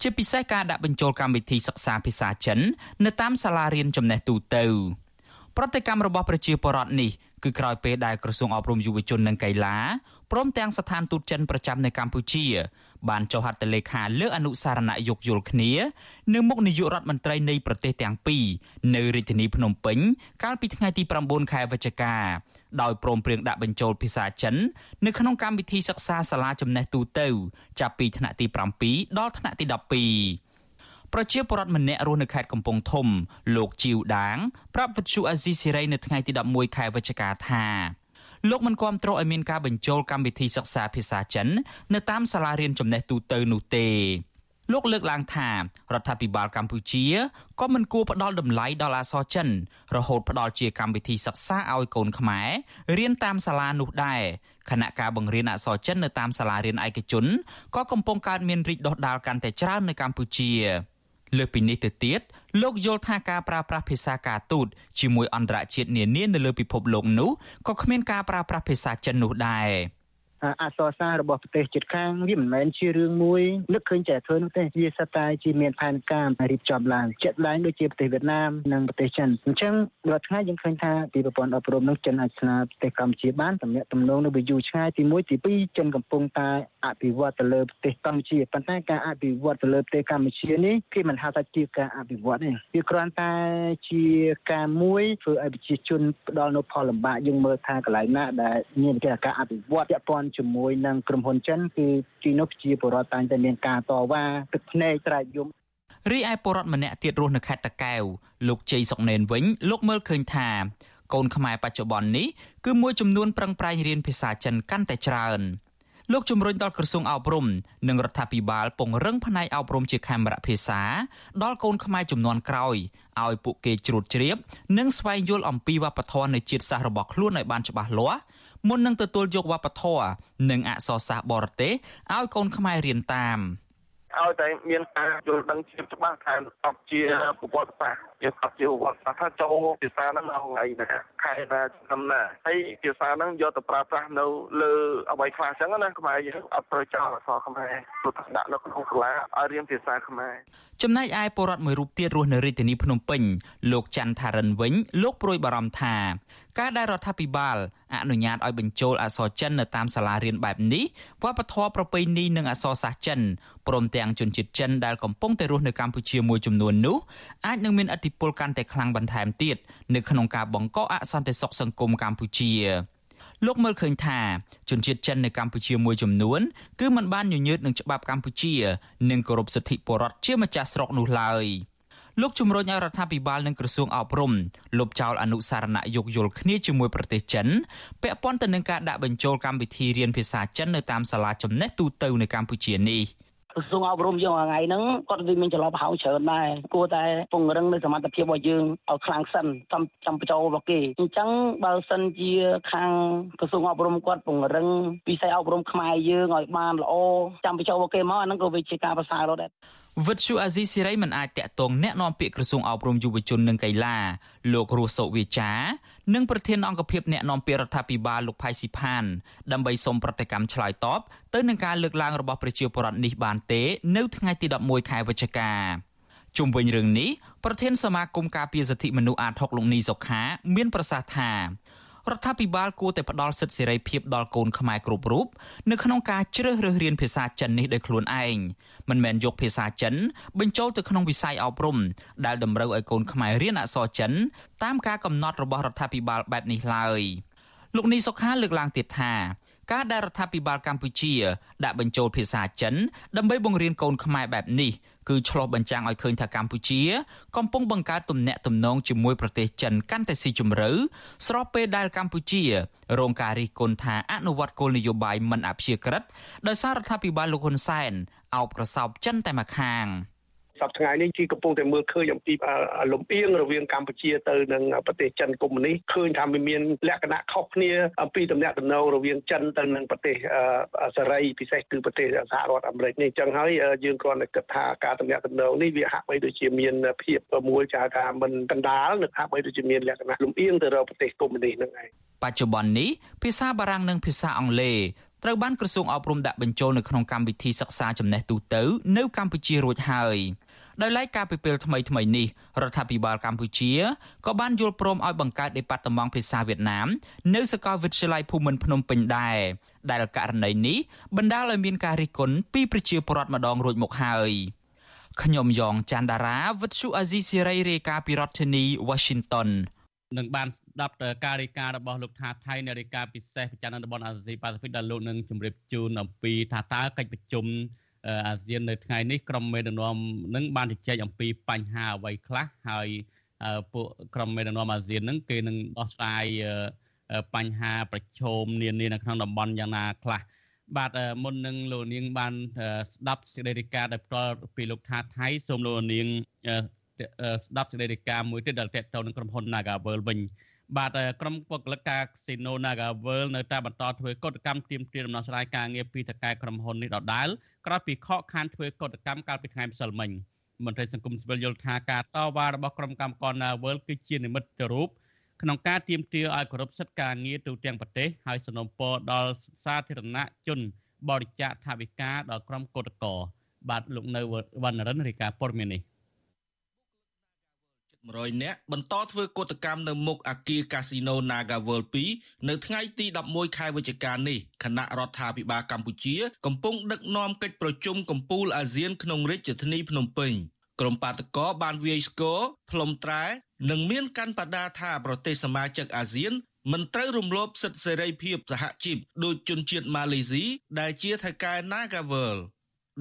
ជាពិសេសការដាក់បញ្ចូលកម្មវិធីសិក្សាភាសាចិន នៅតាមសាលារៀនចំណេះទូទៅប្រតិកម្មរបស់ប្រជាពលរដ្ឋនេះគឺក្រោយពេលដែលក្រសួងអប់រំយុវជននិងកីឡាព្រមទាំងស្ថានទូតចិនប្រចាំនៅកម្ពុជា បានចុះហត្ថលេខាលើអនុសារណៈយោគយល់គ្នានៅមុខនាយករដ្ឋមន្ត្រីនៃប្រទេសទាំងពីរនៅរាជធានីភ្នំពេញ កាលពីថ្ងៃទី9ខែវិច្ឆិកាដោយព្រមព្រៀងដាក់បញ្ចូលភាសាចិននៅក្នុងកម្មវិធីសិក្សាសាលាចំណេះទូទៅ ចាប់ពីថ្នាក់ទី7ដល់ថ្នាក់ទី12ប្រជាពលរដ្ឋម្នាក់រស់នៅខេត្តកំពង់ធំលោកជីវដាង ប្រាប់វិទ្យុអាស៊ីសេរីនៅថ្ងៃទី11ខែវិច្ឆិកាថា លោកមិនគាំទ្រឲ្យមានការបញ្ចូលកម្មវិធីសិក្សាភាសាចិននៅតាមសាលារៀនចំណេះទូទៅនោះទេលោកលើកឡើងថារដ្ឋាភិបាលកម្ពុជាក៏មិនគួរផ្ដល់តម្លៃដល់អក្សរចិន រហូតផ្ដល់ជាកម្មវិធីសិក្សាឲ្យកូនខ្មែររៀនតាមសាលានោះដែរខណៈការបង្រៀនអក្សរចិននៅតាមសាលារៀនឯកជនក៏កំពុងកើតមានរីកដុះដាលកាន់តែច្រើននៅកម្ពុជា លើពីនេះទៅទៀតលោកយល់ថាការប្រើប្រាស់ភាសាការទូតជាមួយអន្តរជាតិនានានៅលើពិភពលោកនោះក៏គ្មានការប្រើប្រាស់ភាសាចិននោះដែរ អសរសាស្ត្ររបស់ប្រទេសជិតខាងវាមិនមែនជារឿងមួយនឹកឃើញតែធ្វើនោះទេវាសិតតែជាមានផែនការរៀបចំឡើងជាក់ឡើងដូចជាប្រទេសវៀតណាមនិងប្រទេសចិនអញ្ចឹងរាល់ថ្ងៃយើងឃើញថាពីប្រព័ន្ធអប់រំនឹងចិនអាចស្នើប្រទេសកម្ពុជាបានតំណាក់តំណងនៅវាយូរឆ្ងាយទី1ទី2ចិនកំពុងតែអភិវឌ្ឍទៅលើប្រទេសកម្ពុជាប៉ុន្តែការអភិវឌ្ឍទៅលើប្រទេសកម្ពុជានេះគេមិនហៅថាជាការអភិវឌ្ឍទេវាគ្រាន់តែជាការមួយធ្វើឲ្យប្រជាជនផ្ដល់នូវផលលំបាកយើងមើលថាកន្លែងណាដែលមានការអភិវឌ្ឍពាក់ព័ន្ធជាមួយនឹងក្រុមហ៊ុនចិនគឺទីនោះជាបរិវត្តតែងតែមានការតវ៉ាទឹកភ្នែកត្រែកយំរីឯពលរដ្ឋម្នាក់ទៀតរស់នៅខេត្តតាកែវលោកជ័យសុកណេនវិញលោកមើលឃើញថាកូនខ្មែរបច្ចុប្បន្ននេះគឺមួយចំនួនប្រឹងប្រែងរៀនភាសាចិនកាន់តែច្រើនលោកជំរុញដល់ក្រសួងអប់រំនិងរដ្ឋាភិបាលពង្រឹងផ្នែកអប់រំជាខេមរៈភាសាដល់កូនខ្មែរចំនួនក្រោយឲ្យពួកគេជ្រួតជ្រាប និងស្វែងយល់អំពីវប្បធម៌នៃជាតិសាសន៍របស់ខ្លួនឲ្យបានច្បាស់លាស់ មុននឹងទទួលយកវប្បធម៌និងអក្សរសាស្ត្របរទេសឲ្យកូនខ្មែររៀនតាមឲ្យតែមានការយល់ដឹងជាច្បាស់ថាអត់ជាប្រវត្តិសាស្ត្រយើងអត់ជាប្រវត្តិសាស្ត្រថាចូលភាសាហ្នឹងនៅថ្ងៃណាខខែណាចំណាហើយភាសាហ្នឹងយកទៅប្រើប្រាស់នៅលើអ្វីខ្លះអញ្ចឹងណាខ្មែរយើងអត់ត្រូវចោលអក្សរខ្មែរព្រោះដាក់នៅក្នុងសាលាឲ្យរៀនភាសាខ្មែរចំណែកឯពលរដ្ឋមួយរូបទៀតរស់នៅរាជធានីភ្នំពេញលោកច័ន្ទថារិនវិញលោកព្រួយបារម្ភថា ការដែលរដ្ឋាភិបាលអនុញ្ញាតឲ្យបញ្ចូលអក្សរចិននៅតាមសាលារៀនបែបនេះវប្បធម៌ប្រពៃណីនិងអក្សរសាស្ត្រចិនព្រមទាំងជនជាតិចិនដែលកំពុងតែរស់នៅកម្ពុជាមួយចំនួននោះអាចនឹងមានឥទ្ធិពលកាន់តែខ្លាំងបន្ថែមទៀតនៅក្នុងការបង្កអសន្តិសុខសង្គមកម្ពុជាលោកមើលឃើញថាជនជាតិចិននៅកម្ពុជាមួយចំនួនគឺមិនបានញញើតនឹងច្បាប់កម្ពុជា និងគោរពសិទ្ធិពលរដ្ឋជាម្ចាស់ស្រុកនោះឡើយ។ លោកជំរុញឲ្យរដ្ឋាភិបាលនិងក្រសួងអប់រំលុបចោលអនុសារណៈយោគយល់គ្នាជាមួយប្រទេសចិនពាក់ព័ន្ធទៅនឹងការដាក់បញ្ចូលកម្មវិធីរៀនភាសាចិននៅតាមសាលាចំណេះទូទៅនៅកម្ពុជានេះក្រសួងអប់រំយើងថ្ងៃហ្នឹងគាត់វាមានចន្លោះប្រហោងច្រើនដែរគួរតែពង្រឹងនៅសមត្ថភាពរបស់យើងឲ្យខ្លាំងសិនចាំចាំបញ្ចូលរបស់គេអញ្ចឹងបើសិនជាខាងក្រសួងអប់រំគាត់ពង្រឹងវិស័យអប់រំខ្មែរយើងឲ្យបានល្អចាំបញ្ចូលរបស់គេមកអាហ្នឹងក៏វាជាការប្រសើរដែរ វិទ្យុអាស៊ីសេរីមិនអាចតាក់ទងแนะនាំពាក្យក្រសួងអប់រំយុវជននិងកីឡាលោករស់សុវិចានិងប្រធានអង្គភិបអ្នកនាំពាក្យរដ្ឋាភិបាលលោកផៃស៊ីផានដើម្បីសូមប្រតិកម្មឆ្លើយតបទៅនឹងការលើកឡើងរបស់ប្រជាពលរដ្ឋនេះបានទេនៅថ្ងៃទី11ខែវិច្ឆិកាជុំវិញរឿងនេះប្រធានសមាគមការពារសិទ្ធិមនុស្សអាត6លោកនីសុខាមានប្រសាសន៍ថា រដ្ឋាភិបាលគួរតែផ្ដល់សិទ្ធិសេរីភាពដល់កូនខ្មែរគ្រប់រូបនៅក្នុងការជ្រើសរើសរៀនភាសាចិននេះដោយខ្លួនឯងមិនមែនយកភាសាចិន បញ្ចូលទៅក្នុងវិស័យអប់រំដែលតម្រូវឲ្យកូនខ្មែររៀនអក្សរចិន តាមការកំណត់របស់រដ្ឋាភិបាលបែបនេះឡើយលោកនីសុខាលើកឡើងទៀតថាការដែលរដ្ឋាភិបាលកម្ពុជាដាក់បញ្ចូលភាសាចិនដើម្បីបង្រៀនកូនខ្មែរបែបនេះ គឺឆ្លោះបញ្ចាំងឲ្យឃើញថាកម្ពុជា កំពុងបង្កើតទំនាក់ទំនងជាមួយប្រទេសចិនកាន់តែស៊ីជម្រៅស្របពេលដែលកម្ពុជារងការរិះគន់ថាអនុវត្តគោលនយោបាយមិនអព្យាក្រឹតដោយសាររដ្ឋាភិបាលលោកហ៊ុនសែនអោបក្រសោបចិនតែម្ខាង។ សប្តាហ៍ថ្ងៃនេះជាកំពុងតែមើលឃើញអំពីលំអៀងរវាងកម្ពុជាទៅនឹងប្រទេសចិនកុម្មុយនីសឃើញថាវាមានលក្ខណៈខុសគ្នាអំពីតំណែងតំណងរវាងចិនទៅនឹងប្រទេសសេរីពិសេសគឺប្រទេសសហរដ្ឋអាមេរិកនេះអញ្ចឹងហើយយើងគ្រាន់តែគិតថាការតំណែងតំណងនេះវាហាក់បីដូចជាមានភាពមួយចាថាមិនកណ្ដាលនិងហាក់បីដូចជាមានលក្ខណៈលំអៀងទៅរកប្រទេសកុម្មុយនីសហ្នឹងឯងបច្ចុប្បន្ននេះភាសាបារាំងនិងភាសាអង់គ្លេសត្រូវបានក្រសួងអប់រំដាក់បញ្ចូលនៅក្នុងកម្មវិធីសិក្សាចំណេះទូទៅនៅកម្ពុជារួចហើយ។ ដោយឡែកការពីពេលថ្មីថ្មីនេះរដ្ឋាភិបាលកម្ពុជាក៏បានយល់ព្រមឲ្យបង្កើតដេប៉ាតឺម៉ង់ភាសាវៀតណាមនៅសាកលវិទ្យាល័យភូមិន្ទភ្នំពេញដែរដែលករណីនេះបណ្ដាលឲ្យមានការរិះគន់ពីប្រជាពលរដ្ឋម្ដងរួចមកហើយខ្ញុំយ៉ងច័ន្ទដារាវិទ្យុអាស៊ីសេរីរាយការណ៍ពីរដ្ឋធានី Washington នឹងបានស្ដាប់ការរាយការណ៍របស់លោកថាថៃនៃរាយការណ៍ពិសេសប្រចាំនៅតំបន់អាស៊ីប៉ាស៊ីហ្វិកដែលលោកនឹងជម្រាបជូនអំពីថាតើកិច្ចប្រជុំ អាស៊ាននៅថ្ងៃនេះក្រុមមេដឹកនាំនឹងបានជជែកអំពីបញ្ហាអ្វីខ្លះហើយពួកក្រុមមេដឹកនាំអាស៊ាននឹងគេនឹងដោះស្រាយបញ្ហាប្រឈមនានានៅក្នុងតំបន់យ៉ាងណាខ្លះបាទមុននឹងលោកនាងបានស្ដាប់សេចក្តីរាយការណ៍ដែលផ្ទាល់ពីលោកថាថៃសូមលោកនាងស្ដាប់សេចក្តីរាយការណ៍មួយទៀតដែលតេតទៅនឹងក្រុមហ៊ុន Nagavel វិញ បាទក្រុមបុគ្គលិកការ Casino Nagavel នៅតែបន្តធ្វើកតកម្មទាមទារដំណោះស្រាយការងារពីតកែក្រុមហ៊ុននេះដដែលក្រោយពីខកខានធ្វើកតកម្មកាលពីថ្ងៃម្សិលមិញមន្ត្រីសង្គមស៊ីវិលយល់ថាការតវ៉ារបស់ក្រុមកម្មករ Nagavel គឺជានិមិត្តរូបក្នុងការទាមទារឲ្យគោរពសិទ្ធិការងារទូទាំងប្រទេសហើយសនំពរដល់សាធារណជនបរិច្ចាគថវិកាដល់ក្រុមកោតក្របាទលោកនៅវណ្ណរិនរាយការណ៍ព័ត៌មាននេះ 100នាក់បន្តធ្វើកតកម្មនៅមុខអគារកាស៊ីណូ Naga World 2នៅថ្ងៃទី11ខែវិច្ឆិកានេះគណៈរដ្ឋាភិបាលកម្ពុជា កំពុងដឹកនាំកិច្ចប្រជុំកំពូលអាស៊ានក្នុងរាជធានីភ្នំពេញក្រុមបាតកោបានវាយស្គរផ្លុំត្រែនិងមានកាន់បដាថាប្រទេសសមាជិកអាស៊ានមិនត្រូវរំលោភសិទ្ធិសេរីភាពសហជីពដោយជនជាតិម៉ាឡេស៊ីដែលជាថៅកែ Nagavel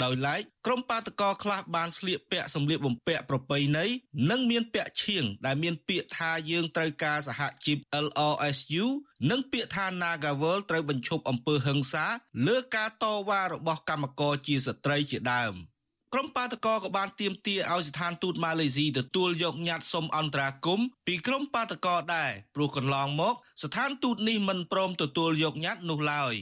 ដោយឡែកក្រុមបាតកោខ្លះបានស្លៀកពាក់សម្លៀកបំពាក់ប្រពៃណីនិងមានពាក់ឈៀងដែលមានពាក្យថាយើងត្រូវការសហជីព LRSU និងពាក្យថា Nagavel ត្រូវបញ្ឈប់អំពើហិង្សាលើការតវ៉ារបស់កម្មករជាស្ត្រីជាដើមក្រុមបាតកោក៏បានទាមទារឲ្យស្ថានទូតម៉ាឡេស៊ីទទួលយកញត្តិសុំអន្តរាគមន៍ពីក្រុមបាតកោដែរព្រោះកន្លងមក ស្ថានទូតនេះមិនព្រមទទួលយកញត្តិនោះឡើយ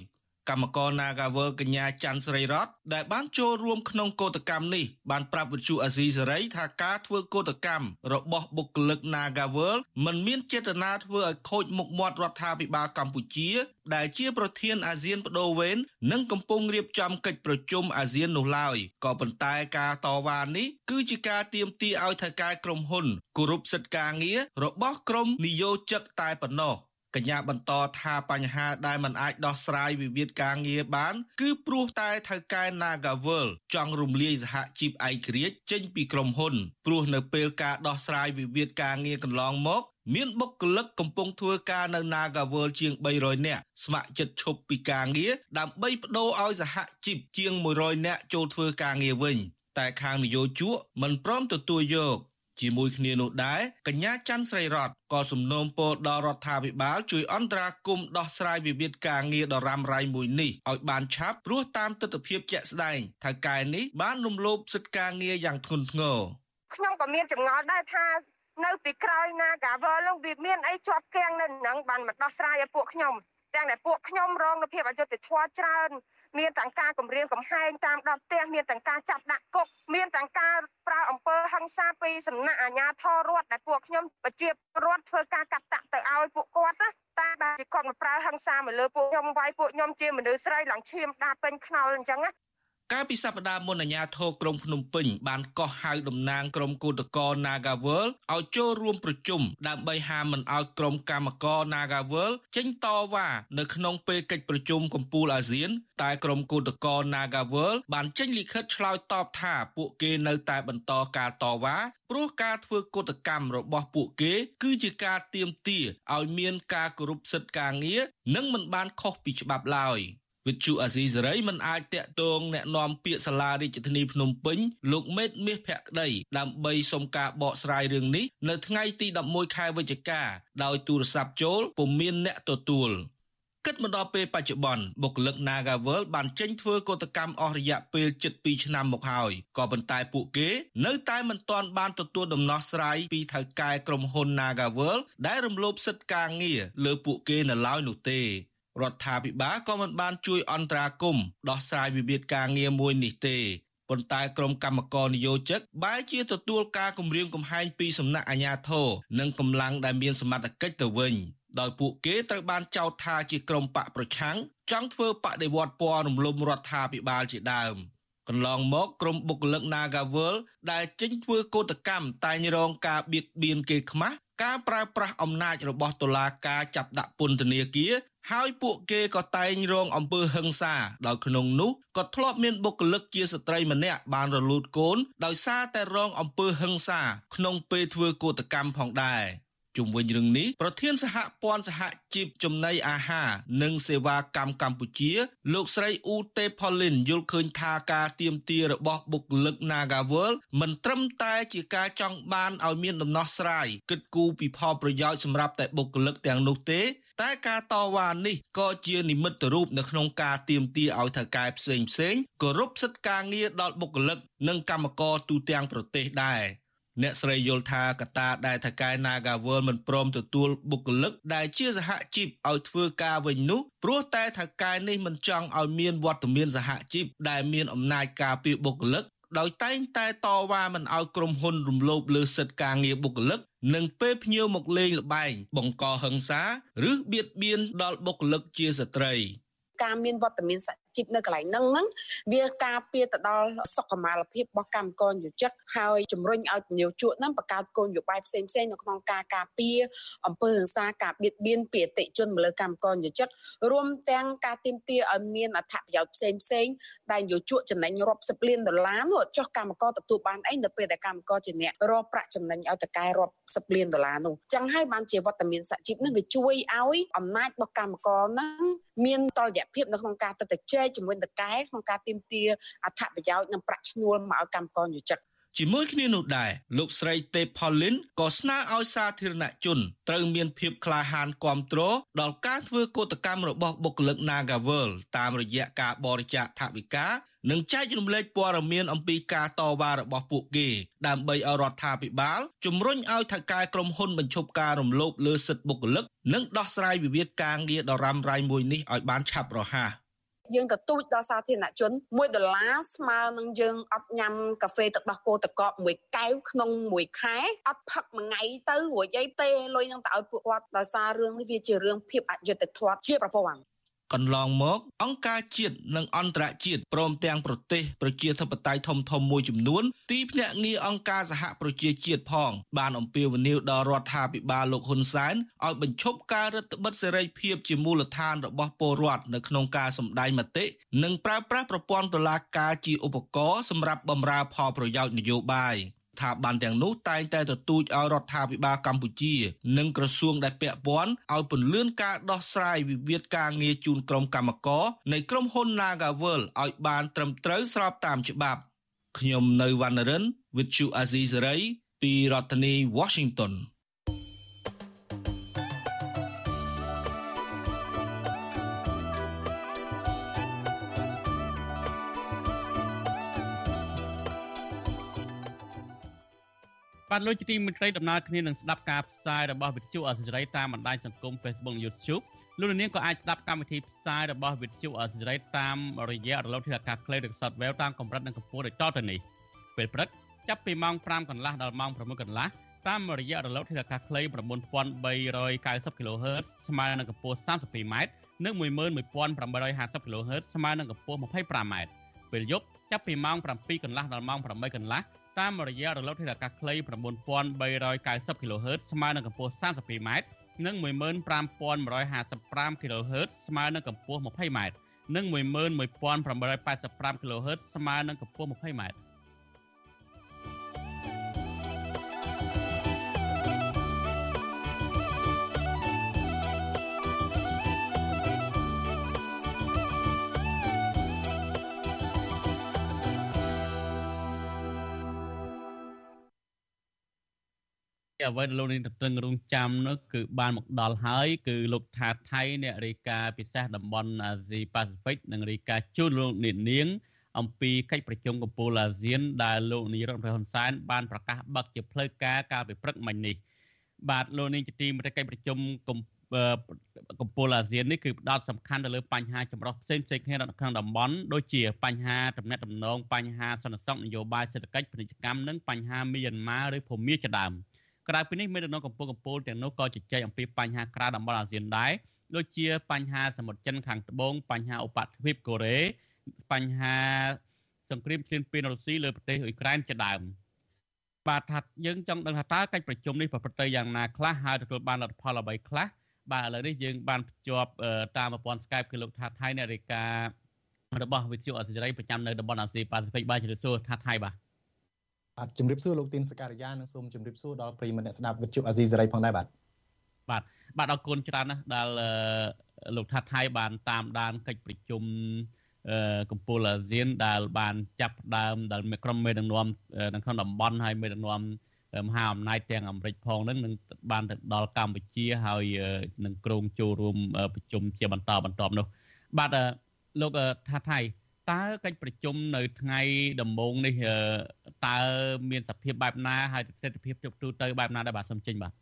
កម្មករ Nagavel កញ្ញាច័ន្ទស្រីរតដែលបានចូលរួមក្នុងកោតកម្មនេះបានប្រាប់វិទ្យុអាស៊ីសេរីថាការធ្វើកោតកម្មរបស់បុគ្គលិក Nagavel មិនមានចេតនាធ្វើឲ្យខូចមុខមាត់រដ្ឋាភិបាលកម្ពុជា ដែលជាប្រធានអាស៊ានបដូវវេននិងកំពុងរៀបចំកិច្ចប្រជុំអាស៊ាននោះឡើយក៏ប៉ុន្តែការតវ៉ានេះគឺជាការទាមទារឲ្យថៅកែក្រុមហ៊ុនគោរពសិទ្ធិការងាររបស់ក្រុមនិយោជិកតែប៉ុណ្ណោះ កញ្ញាបន្តថាបញ្ហាដែលมันអាចដោះស្រាយវិវាទការងារបាន គឺព្រោះតែថៅកែ Nagavel ចង់រំលាយសហជីពឯករាជ្យចេញពីក្រុមហ៊ុនព្រោះនៅពេលការដោះស្រាយវិវាទការងារកន្លងមក មានបុគ្គលិកកំពុងធ្វើការនៅ Nagavel ជាង300នាក់ស្ម័គ្រចិត្តឈប់ពីការងារដើម្បីបដូរឲ្យសហជីពជាង100នាក់ចូលធ្វើការងារវិញ តែខាងនយោជកមិនព្រមទទួលយក ជាមួយគ្នានោះដែរកញ្ញាច័ន្ទស្រីរតក៏សំណូមពរដល់រដ្ឋាភិបាលជួយអន្តរាគមន៍ដោះស្រាយវិវាទការងារដ៏រ៉ាំរ៉ៃមួយនេះឲ្យបានឆាប់ព្រោះតាមទស្សនវិជ្ជាជាក់ស្ដែងថៅកែនេះបានរំលោភសិទ្ធិការងារយ៉ាងធ្ងន់ធ្ងរខ្ញុំក៏មានចម្ងល់ដែរថានៅពីក្រោយណាកាវលនឹងវាមានអីជាប់គាំងនៅនឹងបានមកដោះស្រាយឲ្យពួកខ្ញុំទាំងតែពួកខ្ញុំរងនូវភាពអយុត្តិធម៌ច្រើន មានទាំងការគម្រាមកំហែងតាមដបផ្ទះមានទាំងការចាប់ដាក់គុកមានទាំងការប្រើអំពើហិង្សាពីសំណាក់អាជ្ញាធររដ្ឋដែលពួកខ្ញុំប្រជារដ្ឋធ្វើការកាត់តាក់ទៅឲ្យពួកគាត់ណាតែបើជាគាត់មកប្រើហិង្សាមកលើពួកខ្ញុំវាយពួកខ្ញុំជាមនុស្សស្រីឡើងឈាមដាពេញខ្នល់អញ្ចឹងណា កាលពីសប្តាហ៍មុនអាជ្ញាធរក្រុងភ្នំពេញបានកោះហៅតំណាងក្រុមគឧតកោ Nagavel ឲ្យចូលរួមប្រជុំដើម្បីហាមមិនឲ្យក្រុមកម្មករ Nagavel ចេញតវ៉ានៅក្នុងពេលកិច្ចប្រជុំកំពូលអាស៊ាន តែក្រុមគឧតកោ Nagavel បានចេញលិខិតឆ្លើយតបថាពួកគេនៅតែបន្តការតវ៉ាព្រោះការធ្វើកតកម្មរបស់ពួកគេ គឺជាការទាមទារឲ្យមានការគោរពសិទ្ធិការងារនិងមិនបានខុសពីច្បាប់ឡើយ។ វិទ្យុអាស៊ីសេរីមិនអាចតាក់ទងแนะនាំពាក្យសាលារាជធានីភ្នំពេញលោកមេតមាសភក្តីដើម្បីសុំការបកស្រាយរឿងនេះនៅថ្ងៃទី11ខែវិច្ឆិកាដោយទូរស័ព្ទចូលពុំមានអ្នកទទួលគិតមកដល់ពេលបច្ចុប្បន្នបុគ្គលិក Nagavel បានចេញធ្វើកតកម្មអស់រយៈពេល7ឆ្នាំមកហើយក៏ប៉ុន្តែពួកគេ នៅតែមិនទាន់បានទទួលដំណោះស្រាយពីថៅកែក្រុមហ៊ុន Nagavel ដែលរំលោភសិទ្ធិការងារលើពួកគេនៅឡើយនោះទេ រដ្ឋាភិបាលក៏មិនបានជួយអន្តរាគមន៍ដោះស្រាយវិវាទការងារមួយនេះទេប៉ុន្តែក្រុមកម្មករនយោជិកបែរជាទទួលការគំរាមកំហែងពីសំណាក់អាជ្ញាធរនិងកម្លាំងដែលមានសមត្ថកិច្ចទៅវិញដោយពួកគេត្រូវបានចោទថាជាក្រុមបកប្រឆាំងចង់ធ្វើបដិវត្តពណ៌រំលំរដ្ឋាភិបាលជាដើមកន្លងមកក្រុមបុគ្គលិក Nagavel ដែលចេញធ្វើកោតកម្មតែងរងការបៀតបៀនគេខ្មាស់ ការប្រើប្រាស់អំណាចរបស់តុលាការចាប់ដាក់ពន្ធនាគារហើយពួកគេក៏តែងរងអំពើហិង្សាដោយក្នុងនោះក៏ធ្លាប់មានបុគ្គលិកជាស្ត្រីម្នាក់បានរលូតកូនដោយសារតែរងអំពើហិង្សាក្នុងពេលធ្វើកោតកម្មផងដែរ ជុំវិញរឿងនេះប្រធានសហព័ន្ធសហជីពចំណីអាហារនិងសេវាកម្មកម្ពុជា លោកស្រីអ៊ូតេផូលីនយល់ឃើញថាការទៀមទារបស់បុគ្គលិក Nagawal មិនត្រឹមតែជាការចង់បានឲ្យមានដំណោះស្រាយគិតគូរពីផលប្រយោជន៍សម្រាប់តែបុគ្គលិកទាំងនោះទេតែការតវ៉ានេះក៏ជានិមិត្តរូបនៅក្នុងការទៀមទាឲ្យថៅកែផ្សេងផ្សេងគោរពសិទ្ធិការងារដល់បុគ្គលិក និងកម្មករទូទាំងប្រទេសដែរ អ្នកស្រីយល់ថាកត្តាដែលថៅកែ Nagawal មិនព្រមទទួលបុគ្គលិកដែលជាសហជីពឲ្យធ្វើការវិញនោះព្រោះតែថៅកែនេះមិនចង់ឲ្យមានវត្តមានសហជីពដែលមានអំណាចការពារបុគ្គលិកដោយតែងតែតវ៉ាមិនឲ្យក្រុមហ៊ុនរំលោភលើសិទ្ធិការងារបុគ្គលិកនិងពេលភ្ញៀវមកលេងល្បែងបង្កហិង្សា ឬបៀតបៀនដល់បុគ្គលិកជាស្ត្រីការមានវត្តមានសហ ជីពនៅកន្លែងហ្នឹងហ្នឹងវាការពារទៅដល់សុខុមាលភាពរបស់កម្មករយោជិកហើយជំរុញឲ្យនយោជកហ្នឹងបង្កើតគោលនយោបាយផ្សេងផ្សេងនៅក្នុងការការពារអំពើហិង្សាការបៀតបៀនពីអតិជនមកលើកម្មករយោជិករួមទាំងការទាមទារឲ្យមានអត្ថប្រយោជន៍ផ្សេងផ្សេងដែលយោជកចំណេញរាប់សិបលានដុល្លារនោះចុះកម្មករទទួលបានអីនៅពេលដែលកម្មករជាអ្នករកប្រាក់ចំណេញឲ្យតកែរាប់សិបលានដុល្លារនោះចឹងហើយបានជាវត្តមានសហជីពនេះវាជួយឲ្យអំណាចរបស់កម្មករហ្នឹងមានតលយៈភាពនៅក្នុងការទៅទៅជែកជាមួយតកែក្នុងការទៀមទាអត្ថប្រយោជន៍និងប្រាក់ឈ្នួលមកឲ្យកម្មករយោជិក ជាមួយគ្នានោះដែរលោកស្រីទេផូលីនក៏ស្នើឲ្យសាធារណជនត្រូវមានភាពក្លាហានគ្រប់គ្រងដល់ការធ្វើកោតកម្មរបស់បុគ្គលិក Nagavel តាមរយៈការបរិច្ចាគថវិកានិងចែករំលែកព័ត៌មានអំពីការតវ៉ារបស់ពួកគេ ដើម្បីឲ្យរដ្ឋាភិបាលជំរុញឲ្យថៅកែក្រុមហ៊ុនបញ្ឈប់ការរំលោភលើសិទ្ធិបុគ្គលិកនិងដោះស្រាយវិវាទការងារដ៏រ៉ាំរ៉ៃមួយនេះឲ្យបានឆាប់រហ័ស យើងទទូចដល់សាធារណជន1ដុល្លារស្មើនឹងយើងអត់ញ៉ាំកាហ្វេទឹកដោះគោតកប់មួយកែវក្នុងមួយខែអត់ផឹកមួយថ្ងៃទៅរួចអីទេលុយនឹងទៅឲ្យពួកគាត់ដោយសាររឿងនេះវាជារឿងភាពអយុត្តិធម៌ជាប្រព័ន្ធ កន្លងមក អង្គការជាតិនិងអន្តរជាតិព្រមទាំងប្រទេសប្រជាធិបតេយ្យធំធំមួយចំនួនទីភ្នាក់ងារអង្គការសហប្រជាជាតិផង បានអំពាវនាវដល់រដ្ឋាភិបាលលោកហ៊ុនសែនឲ្យបញ្ឈប់ការរឹតបន្តឹងសេរីភាពជាមូលដ្ឋានរបស់ពលរដ្ឋនៅក្នុងការសម្ដែងមតិនិងប្រើប្រាស់ប្រព័ន្ធតុលាការជាឧបករណ៍សម្រាប់បម្រើផលប្រយោជន៍នយោបាយ។ស្ថាប័នទាំងនោះតែងតែទទូចឲ្យរដ្ឋាភិបាលកម្ពុជា និងក្រសួងដែលពាក់ព័ន្ធឲ្យពន្លឿនការដោះស្រាយវិវាទការងារជូនក្រុមកម្មករនៃក្រុមហ៊ុន Nagavel ឲ្យបានត្រឹមត្រូវស្របតាមច្បាប់ខ្ញុំនៅវណ្ណរិន With Chu Azizi Saray ពីរដ្ឋធានី Washington បាទលោកជាទីមេត្រីដំណើរគ្នានឹងស្ដាប់ការផ្សាយរបស់វិទ្យុអសិរ័យតាមបណ្ដាញសង្គម Facebook YouTube លោកនាងក៏អាចស្ដាប់កម្មវិធីផ្សាយរបស់វិទ្យុអសិរ័យតាមរយៈរលកធាតុអាកាសខ្លីឬ Shortwave តាមកម្រិតនិងកម្ពស់ដូចតទៅនេះពេលព្រឹកចាប់ពីម៉ោង5កន្លះដល់ម៉ោង6កន្លះតាមរយៈរលកធាតុអាកាសខ្លី9390 kHz ស្មើនឹងកម្ពស់ 32m និង11850 kHz ស្មើនឹងកម្ពស់ 25m ពេលយប់ចាប់ពីម៉ោង7កន្លះដល់ម៉ោង8កន្លះ តាមរយៈរលកធាតុអាកាសខ្លី9390 kHz ស្មើនឹងកម្ពស់ 32m និង15155 kHz ស្មើនឹងកម្ពស់ 20m និង11885 kHz ស្មើនឹងកម្ពស់ 20m អ្វីដែលលោកនាងតឹងរងចាំនោះគឺបានមកដល់ហើយគឺលោកថាថៃអ្នករាយការណ៍ពិសេសតំបន់អាស៊ីប៉ាស៊ីហ្វិកនិងរាយការណ៍ជូនលោកនាងអំពីកិច្ចប្រជុំកំពូលអាស៊ានដែលលោកនាយរដ្ឋមន្ត្រីហ៊ុនសែនបានប្រកាសបិទជាផ្លូវការកាលពីព្រឹកមិញនេះបាទលោកនាងជាទីមេត្រីកិច្ចប្រជុំកំពូលអាស៊ាននេះគឺផ្ដោតសំខាន់ទៅលើបញ្ហាចម្រុះផ្សេងៗគ្នានៅក្នុងតំបន់ដូចជាបញ្ហាតំណែងតំណងបញ្ហាសន្តិសុខនយោបាយសេដ្ឋកិច្ចពាណិជ្ជកម្មនិងបញ្ហាមីយ៉ាន់ម៉ាឬភូមាជាដើម។ ក្រៅពីនេះមានដំណងកម្ពុជាកម្ពុជាទាំងនោះក៏ជជែកអំពីបញ្ហាក្រៅតំបន់អាស៊ានដែរដូចជាបញ្ហាសមុទ្រចិនខាងត្បូងបញ្ហាឧបទ្វីបកូរ៉េបញ្ហាសង្គ្រាមឈ្លានពានរុស្ស៊ីលើប្រទេសអ៊ុយក្រែនជាដើមបាទថាយើងចង់ដឹងថាតើកិច្ចប្រជុំនេះប្រព្រឹត្តទៅយ៉ាងណាខ្លះហើយទទួលបានលទ្ធផលអ្វីខ្លះបាទឥឡូវនេះយើងបានភ្ជាប់តាមប្រព័ន្ធ Skype គឺលោកថាថៃអ្នករាយការណ៍របស់វិទ្យុអសិរ័យប្រចាំនៅតំបន់អាស៊ីប៉ាស៊ីហ្វិកបាទជម្រាបសួរថាថៃបាទ បាទជំរាបសួរលោកទីនសការីយ៉ានិងសូមជំរាបសួរដល់ប្រិយមិត្តអ្នកស្ដាប់វិទ្យុអាស៊ីសេរីផងដែរបាទបាទបាទអរគុណច្រើនណាស់ដែលលោកថាថៃបានតាមដានកិច្ចប្រជុំកម្ពុជាអាស៊ានដែលបានចាប់ដើមដែលក្រុមមេដឹកនាំនៅក្នុងតំបន់ហើយមេដឹកនាំមហាអំណាចទាំងអាមេរិកផងនឹងនឹងបានទៅដល់កម្ពុជាហើយនឹងក្រុងចូលរួមប្រជុំជាបន្តបន្ទាប់នោះបាទលោកថាថៃ តើកិច្ចប្រជុំនៅថ្ងៃដំបូងនេះតើមានសភាពបែបណាហើយទស្សនវិជ្ជាទូទៅបែបណាដែរបាទសូមចេញបាទ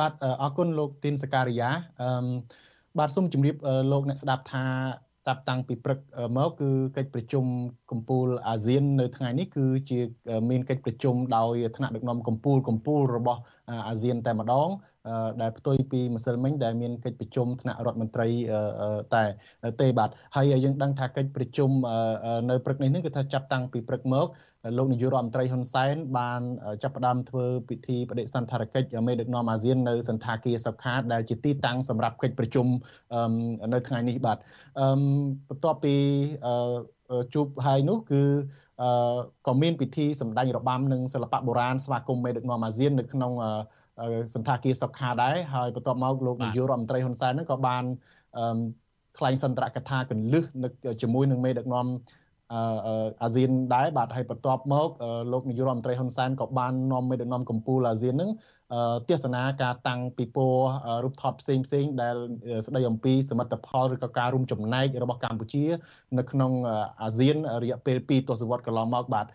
បាទអរគុណលោកទីនសការីយ៉ាអឺបាទសូមជម្រាបលោកអ្នកស្ដាប់ថាតាប់តាំងពីព្រឹកមកគឺកិច្ចប្រជុំកម្ពុជាអាស៊ាននៅថ្ងៃនេះគឺជាមានកិច្ចប្រជុំដោយថ្នាក់ដឹកនាំកម្ពុជាកម្ពុជារបស់អាស៊ានតែម្ដង ដែលផ្ទុយពីម្សិលមិញដែលមានកិច្ចប្រជុំថ្នាក់រដ្ឋមន្ត្រីតែទេបាទហើយយើងដឹងថាកិច្ចប្រជុំនៅព្រឹកនេះគឺថាចាប់តាំងពីព្រឹកមកលោកនាយករដ្ឋមន្ត្រីហ៊ុនសែនបានចាប់ផ្ដើមធ្វើពិធីបដិសណ្ឋារកិច្ចមេដឹកនាំអាស៊ាននៅសន្តាគារសុខាដែលជាទីតាំងសម្រាប់កិច្ចប្រជុំនៅថ្ងៃនេះបាទបន្ទាប់ពីជួបហើយនោះគឺក៏មានពិធីសម្ដែងរបាំនិងសិល្បៈបុរាណស្វាគមន៍មេដឹកនាំអាស៊ាននៅក្នុង សន្តាគារសុខាដែរហើយបន្ទាប់មកលោកនាយករដ្ឋមន្ត្រីហ៊ុនសែននឹងក៏បានថ្លែងសន្ទរកថាកលឹះជាមួយនឹងមេដឹកនាំអាស៊ានដែរបាទហើយបន្ទាប់មកលោកនាយករដ្ឋមន្ត្រីហ៊ុនសែនក៏បាននាំមេដឹកនាំកម្ពុជាអាស៊ាននឹង ទេសនាការតាំងពិព័រណ៍រូបថតផ្សេងផ្សេងដែលស្ដីអំពីសមិទ្ធផលឬក៏ការរួមចំណែករបស់កម្ពុជា នៅក្នុងអាស៊ានរយៈពេល2ទសវត្សរ៍កន្លងមកបាទ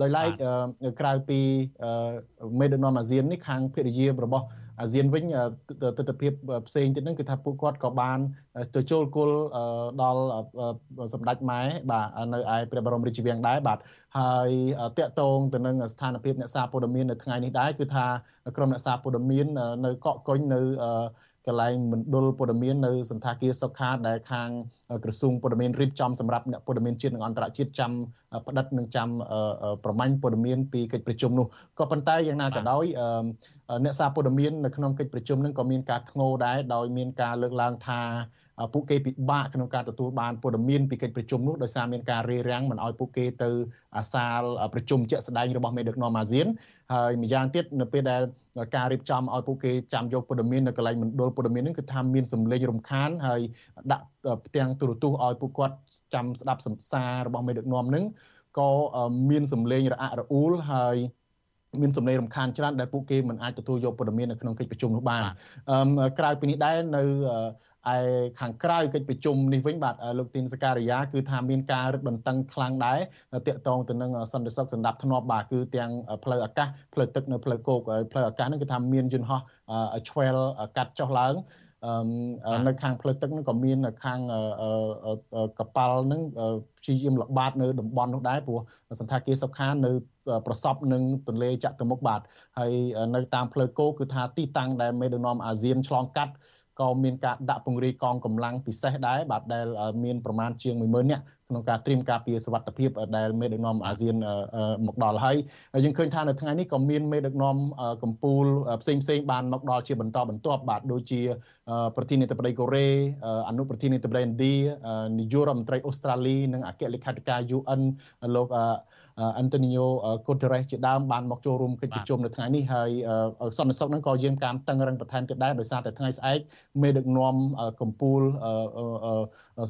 ដោយឡែកក្រៅពីមេដឹកនាំអាស៊ាននេះខាងភរិយារបស់ អាស៊ានវិញទស្សនវិជ្ជាផ្សេងទៀតហ្នឹងគឺថាពួកគាត់ក៏បានទៅចូលគល់ដល់សម្ដេចម៉ែបាទនៅឯព្រះបរមរាជវាំងដែរបាទហើយតកតងទៅនឹងស្ថានភាពអ្នកសារព័ត៌មាននៅថ្ងៃនេះដែរគឺថាក្រុមអ្នកសារព័ត៌មាននៅកកកុញនៅ កន្លែងមណ្ឌលព័ត៌មាននៅសន្តាគារសុខាដែលខាងក្រសួងព័ត៌មានរៀបចំសម្រាប់អ្នកព័ត៌មានជាតិនិងអន្តរជាតិចាំផ្តិតនិងចាំប្រមាញ់ព័ត៌មានពីកិច្ចប្រជុំនោះក៏ប៉ុន្តែយ៉ាងណាក៏ដោយអ្នកសារព័ត៌មាននៅក្នុងកិច្ចប្រជុំនឹងក៏មានការធ្ងោដែរដោយមានការលើកឡើងថា ពួកគេពិបាកក្នុងការទទួលបានព័ត៌មានពីកិច្ចប្រជុំនោះដោយសារមានការរារាំងមិនឲ្យពួកគេទៅអាសាលប្រជុំជាក់ស្ដែងរបស់មេដឹកនាំអាស៊ានហើយម្យ៉ាងទៀតនៅពេលដែលការរៀបចំឲ្យពួកគេចាំយកព័ត៌មាននៅកន្លែងមណ្ឌលព័ត៌មានហ្នឹងគឺថាមានសម្លេងរំខានហើយដាក់ផ្ទាំងទូរទស្សន៍ឲ្យពួកគាត់ចាំស្ដាប់សំសាររបស់មេដឹកនាំហ្នឹងក៏មានសម្លេងរអាក់រអួលហើយ មានសម្លេងរំខានច្រើនដែលពួកគេមិនអាចទទួលយកព័ត៌មាននៅក្នុងកិច្ចប្រជុំនោះបានក្រៅពីនេះដែរនៅឯខាងក្រៅកិច្ចប្រជុំនេះវិញបាទលោកទីនសការីយ៉ាគឺថាមានការរឹតបន្តឹងខ្លាំងដែរតាក់ទងទៅនឹងសន្តិសុខសម្ដាប់ធ្នាប់បាទគឺទាំងផ្លូវអាកាសផ្លូវទឹកនៅផ្លូវគោកផ្លូវអាកាសហ្នឹងគឺថាមានយន្តហោះឆ្វែលកាត់ចុះឡើង នៅខាងផ្លូវទឹកហ្នឹងក៏មានខាងកប៉ាល់ហ្នឹងព្យាយាមល្បាតនៅតំបន់នោះដែរព្រោះសន្តាគារសុខានៅប្រសពនឹងទន្លេចតុមុខបាទហើយនៅតាមផ្លូវគោគឺថាទីតាំងដែលមេដឹកនាំអាស៊ានឆ្លងកាត់ ក៏មានការដាក់ពង្រាយកងកម្លាំងពិសេសដែរបាទដែលមានប្រមាណជាង10000នាក់ក្នុងការត្រៀមការពារសវត្ថិភាពដែលមេដឹកនាំអាស៊ានមកដល់ហើយយើងឃើញថានៅថ្ងៃនេះក៏មានមេដឹកនាំកម្ពុជាផ្សេងផ្សេងបានមកដល់ជាបន្តបន្ទាប់បាទដូចជាប្រធានាធិបតីកូរ៉េអនុប្រធានាធិបតីឥណ្ឌានាយករដ្ឋមន្ត្រីអូស្ត្រាលីនិងអគ្គលេខាធិការ UN លោក អន្តូនីញ៉ូកូតេរ៉េសជាដើមបានមកចូលរួមកិច្ចប្រជុំនៅថ្ងៃនេះហើយសន្តិសុខហ្នឹងក៏យើងតាមតឹងរឹងបន្ថែមទៀតដែរដោយសារតែថ្ងៃស្អែកមេដឹកនាំកម្ពុជា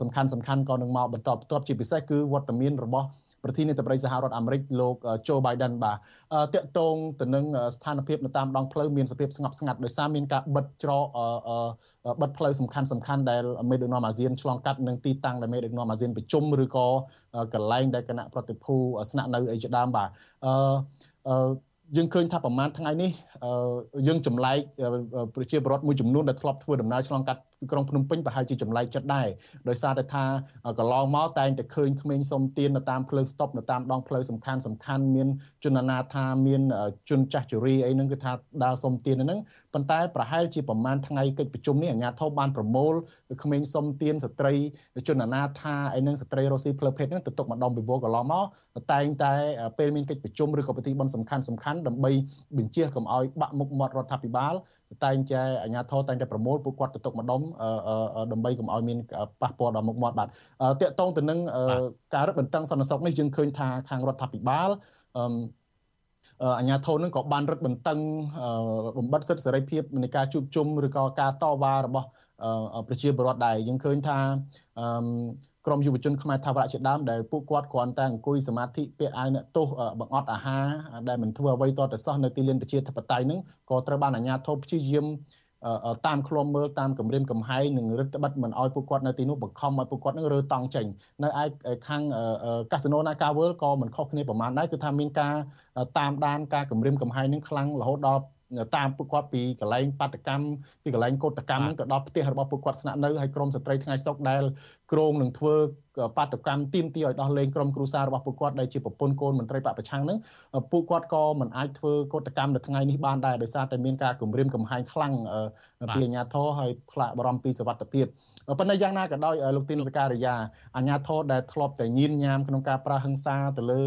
សំខាន់សំខាន់ក៏នឹងមកបន្តបន្ទាប់ជាពិសេសគឺវត្តមានរបស់ ប្រធានាធិបតីសហរដ្ឋអាមេរិកលោកโจ Biden បាទតាក់ទងទៅនឹងស្ថានភាពនៅតាមដងផ្លូវមានសភាពស្ងប់ស្ងាត់ដោយសារមានការបិទច្រកបិទផ្លូវសំខាន់សំខាន់ដែលមេដឹកនាំអាស៊ានឆ្លងកាត់នឹងទីតាំងដែលមេដឹកនាំអាស៊ានប្រជុំឬក៏កន្លែងដែលគណៈប្រតិភូស្នាក់នៅអីជាដើមបាទអឺយើងឃើញថាប្រហែលថ្ងៃនេះយើងចម្លែកប្រជាពលរដ្ឋមួយចំនួនដែលធ្លាប់ធ្វើដំណើរឆ្លងកាត់ក្រុងភ្នំពេញប្រហែលជាចម្លែកចិត្តដែរដោយសារតែថាកន្លងមកតែងតែឃើញក្មេងសុំទាននៅតាមផ្លូវស្តុបនៅតាមដងផ្លូវសំខាន់សំខាន់មានជនអនាថាមានជនចាស់ជរាអីហ្នឹងគឺថាដើរសុំទានហ្នឹងប៉ុន្តែប្រហែលជាប្រហែលថ្ងៃកិច្ចប្រជុំនេះអាជ្ញាធរបានប្រមូលក្មេងសុំទានស្ត្រីជនអនាថាអីហ្នឹងស្ត្រីរស់ស៊ីផ្លូវភេទហ្នឹងទៅទុកម្ដងពីវកន្លងមកតែងតែពេលមានកិច្ចប្រជុំឬក៏ពិធីបុណ្យសំខាន់សំខាន់ដើម្បីបញ្ជាកុំឲ្យបាក់មុខមាត់រដ្ឋាភិបាលតែងតែអាជ្ញាធរតែងតែប្រមូលពួកគាត់ទៅទុកម្ដុំដើម្បីកុំឲ្យមានប៉ះពាល់ដល់មុខមាត់បាទតាក់ទងទៅនឹងការរឹតបន្តឹងសន្តិសុខនេះយើងឃើញថាខាងរដ្ឋាភិបាលអញ្ញាធននឹងក៏បានរឹតបន្តឹងបំបត្តិសិទ្ធិសេរីភាពនៃការជួបជុំឬក៏ការតវ៉ារបស់ប្រជាពលរដ្ឋដែរយើងឃើញថា ក្រមយុវជនខ្មែរថាវរៈជាដើមដែលពួកគាត់គ្រាន់តែអង្គុយសមាធិពាក់អាវអ្នកទោសបង្អត់អាហារដែលមិនធ្វើអ្វីតទៅសោះនៅទីលានប្រជាធិបតេយ្យហ្នឹងក៏ត្រូវបានអាជ្ញាធរព្យាយាមតាមឃ្លាំមើលតាមគម្រាមកំហែងនិងរឹតបន្តឹងមិនឲ្យពួកគាត់នៅទីនោះបង្ខំឲ្យពួកគាត់នឹងរើតង់ចេញនៅឯខាងកាស៊ីណូ Naga World ក៏មិនខុសគ្នាប្រមាណដែរគឺថាមានការតាមដានការគម្រាមកំហែងនឹងខ្លាំងរហូតដល់ តាមពួកគាត់ពីកន្លែងបាតកម្មពីកន្លែងកោតកម្មហ្នឹងទៅដល់ផ្ទះរបស់ពួកគាត់ស្នាក់នៅហើយក្រមស្ត្រីថ្ងៃសុកដែលក្រងនឹងធ្វើបាតកម្មទីមទីឲ្យដោះលែងក្រុមគ្រួសាររបស់ពួកគាត់ដែលជាប្រពន្ធកូនមន្ត្រីបពប្រឆាំងហ្នឹងពួកគាត់ក៏មិនអាចធ្វើកោតកម្មនៅថ្ងៃនេះបានដែរដោយសារតែមានការគម្រាមកំហែងខ្លាំងពីអាជ្ញាធរហើយផ្លាកបារម្ភពីសុវត្ថិភាពប៉ុន្តែយ៉ាងណាក៏ដោយលោកទីនសការីយ៉ាអាជ្ញាធរដែលធ្លាប់តែញៀនញ៉ាមក្នុងការប្រើហិង្សាទៅលើ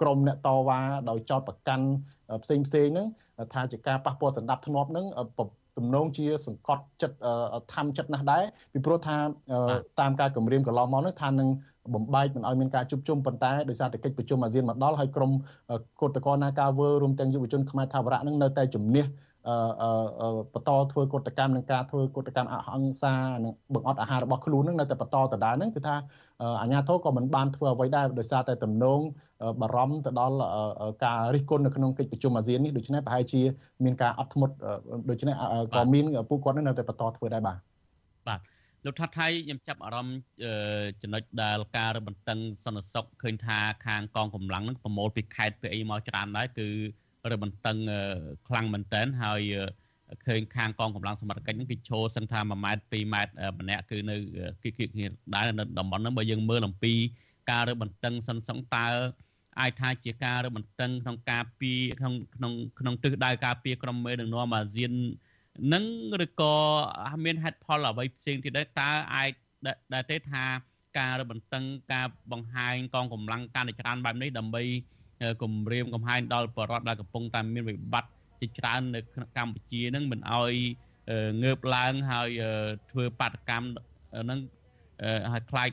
ក្រុមអ្នកតវ៉ាដោយចោតប្រកាន់ ផ្សេងផ្សេងហ្នឹងថាជាការប៉ះពាល់សន្តិភាពហ្នឹងទំនងជាសង្កត់ចិត្តធម្មចិត្តណាស់ដែរពីព្រោះថាតាមការគម្រាមកន្លងមកនោះថានឹងបំបែកមិនឲ្យមានការជួបជុំប៉ុន្តែដោយសារតែកិច្ចប្រជុំអាស៊ានមកដល់ហើយក្រុមកោតក្រណាការវើរួមទាំងយុវជនខ្មែរថាវរៈនឹងនៅតែជំនះ បន្តធ្វើកតកម្មនឹងការធ្វើកតកម្មអហិង្សានិងបង្អត់អាហាររបស់ខ្លួននឹងនៅតែបន្តដដែលហ្នឹងគឺថាអាជ្ញាធរក៏មិនបានធ្វើអ្វីដែរដោយសារតែទំនងបារម្ភទៅដល់ការរិះគន់នៅក្នុងកិច្ចប្រជុំអាស៊ាននេះដូច្នេះប្រហែលជាមានការអត់ធ្មត់ដូច្នេះក៏មានពួកគាត់នៅតែបន្តធ្វើដែរបាទបាទលោកថាថៃខ្ញុំចាប់អារម្មណ៍ចំណុចដែលការរឹតបន្តឹងសន្តិសុខឃើញថាខាងកងកម្លាំងនឹងប្រមូលពីខេត្តពីអីមកច្រើនដែរគឺ រឹតបន្តឹងខ្លាំងមែនតើហើយឃើញខាងកងកម្លាំងសមត្ថកិច្ចហ្នឹងគេឈរសឹងថា1ម៉ែត្រ2ម៉ែត្រម្នាក់គឺនៅគៀកគៀកគ្នាដែរនៅតំបន់ហ្នឹងបើយើងមើលអំពីការរើបន្ទឹងសិនសឹងតើអាចថាជាការរើបន្ទឹងក្នុងការពីក្នុងក្នុងក្នុងទិសដៅការពីក្រុមមេដឹកនាំអាស៊ាននឹងឬក៏មានហេតុផលអ្វីផ្សេងទៀតដែរតើអាចដែលទេថាការរបន្ទឹងការបង្ហាញកងកម្លាំងការច្រើនបែបនេះដើម្បី គម្រាមកំហែងដល់បរដ្ឋដែលកំពុងតែមានវិបត្តិជាច្រើននៅកម្ពុជានឹងមិនអោយងើបឡើងហើយធ្វើបាតកម្មនឹងឲ្យខ្លាច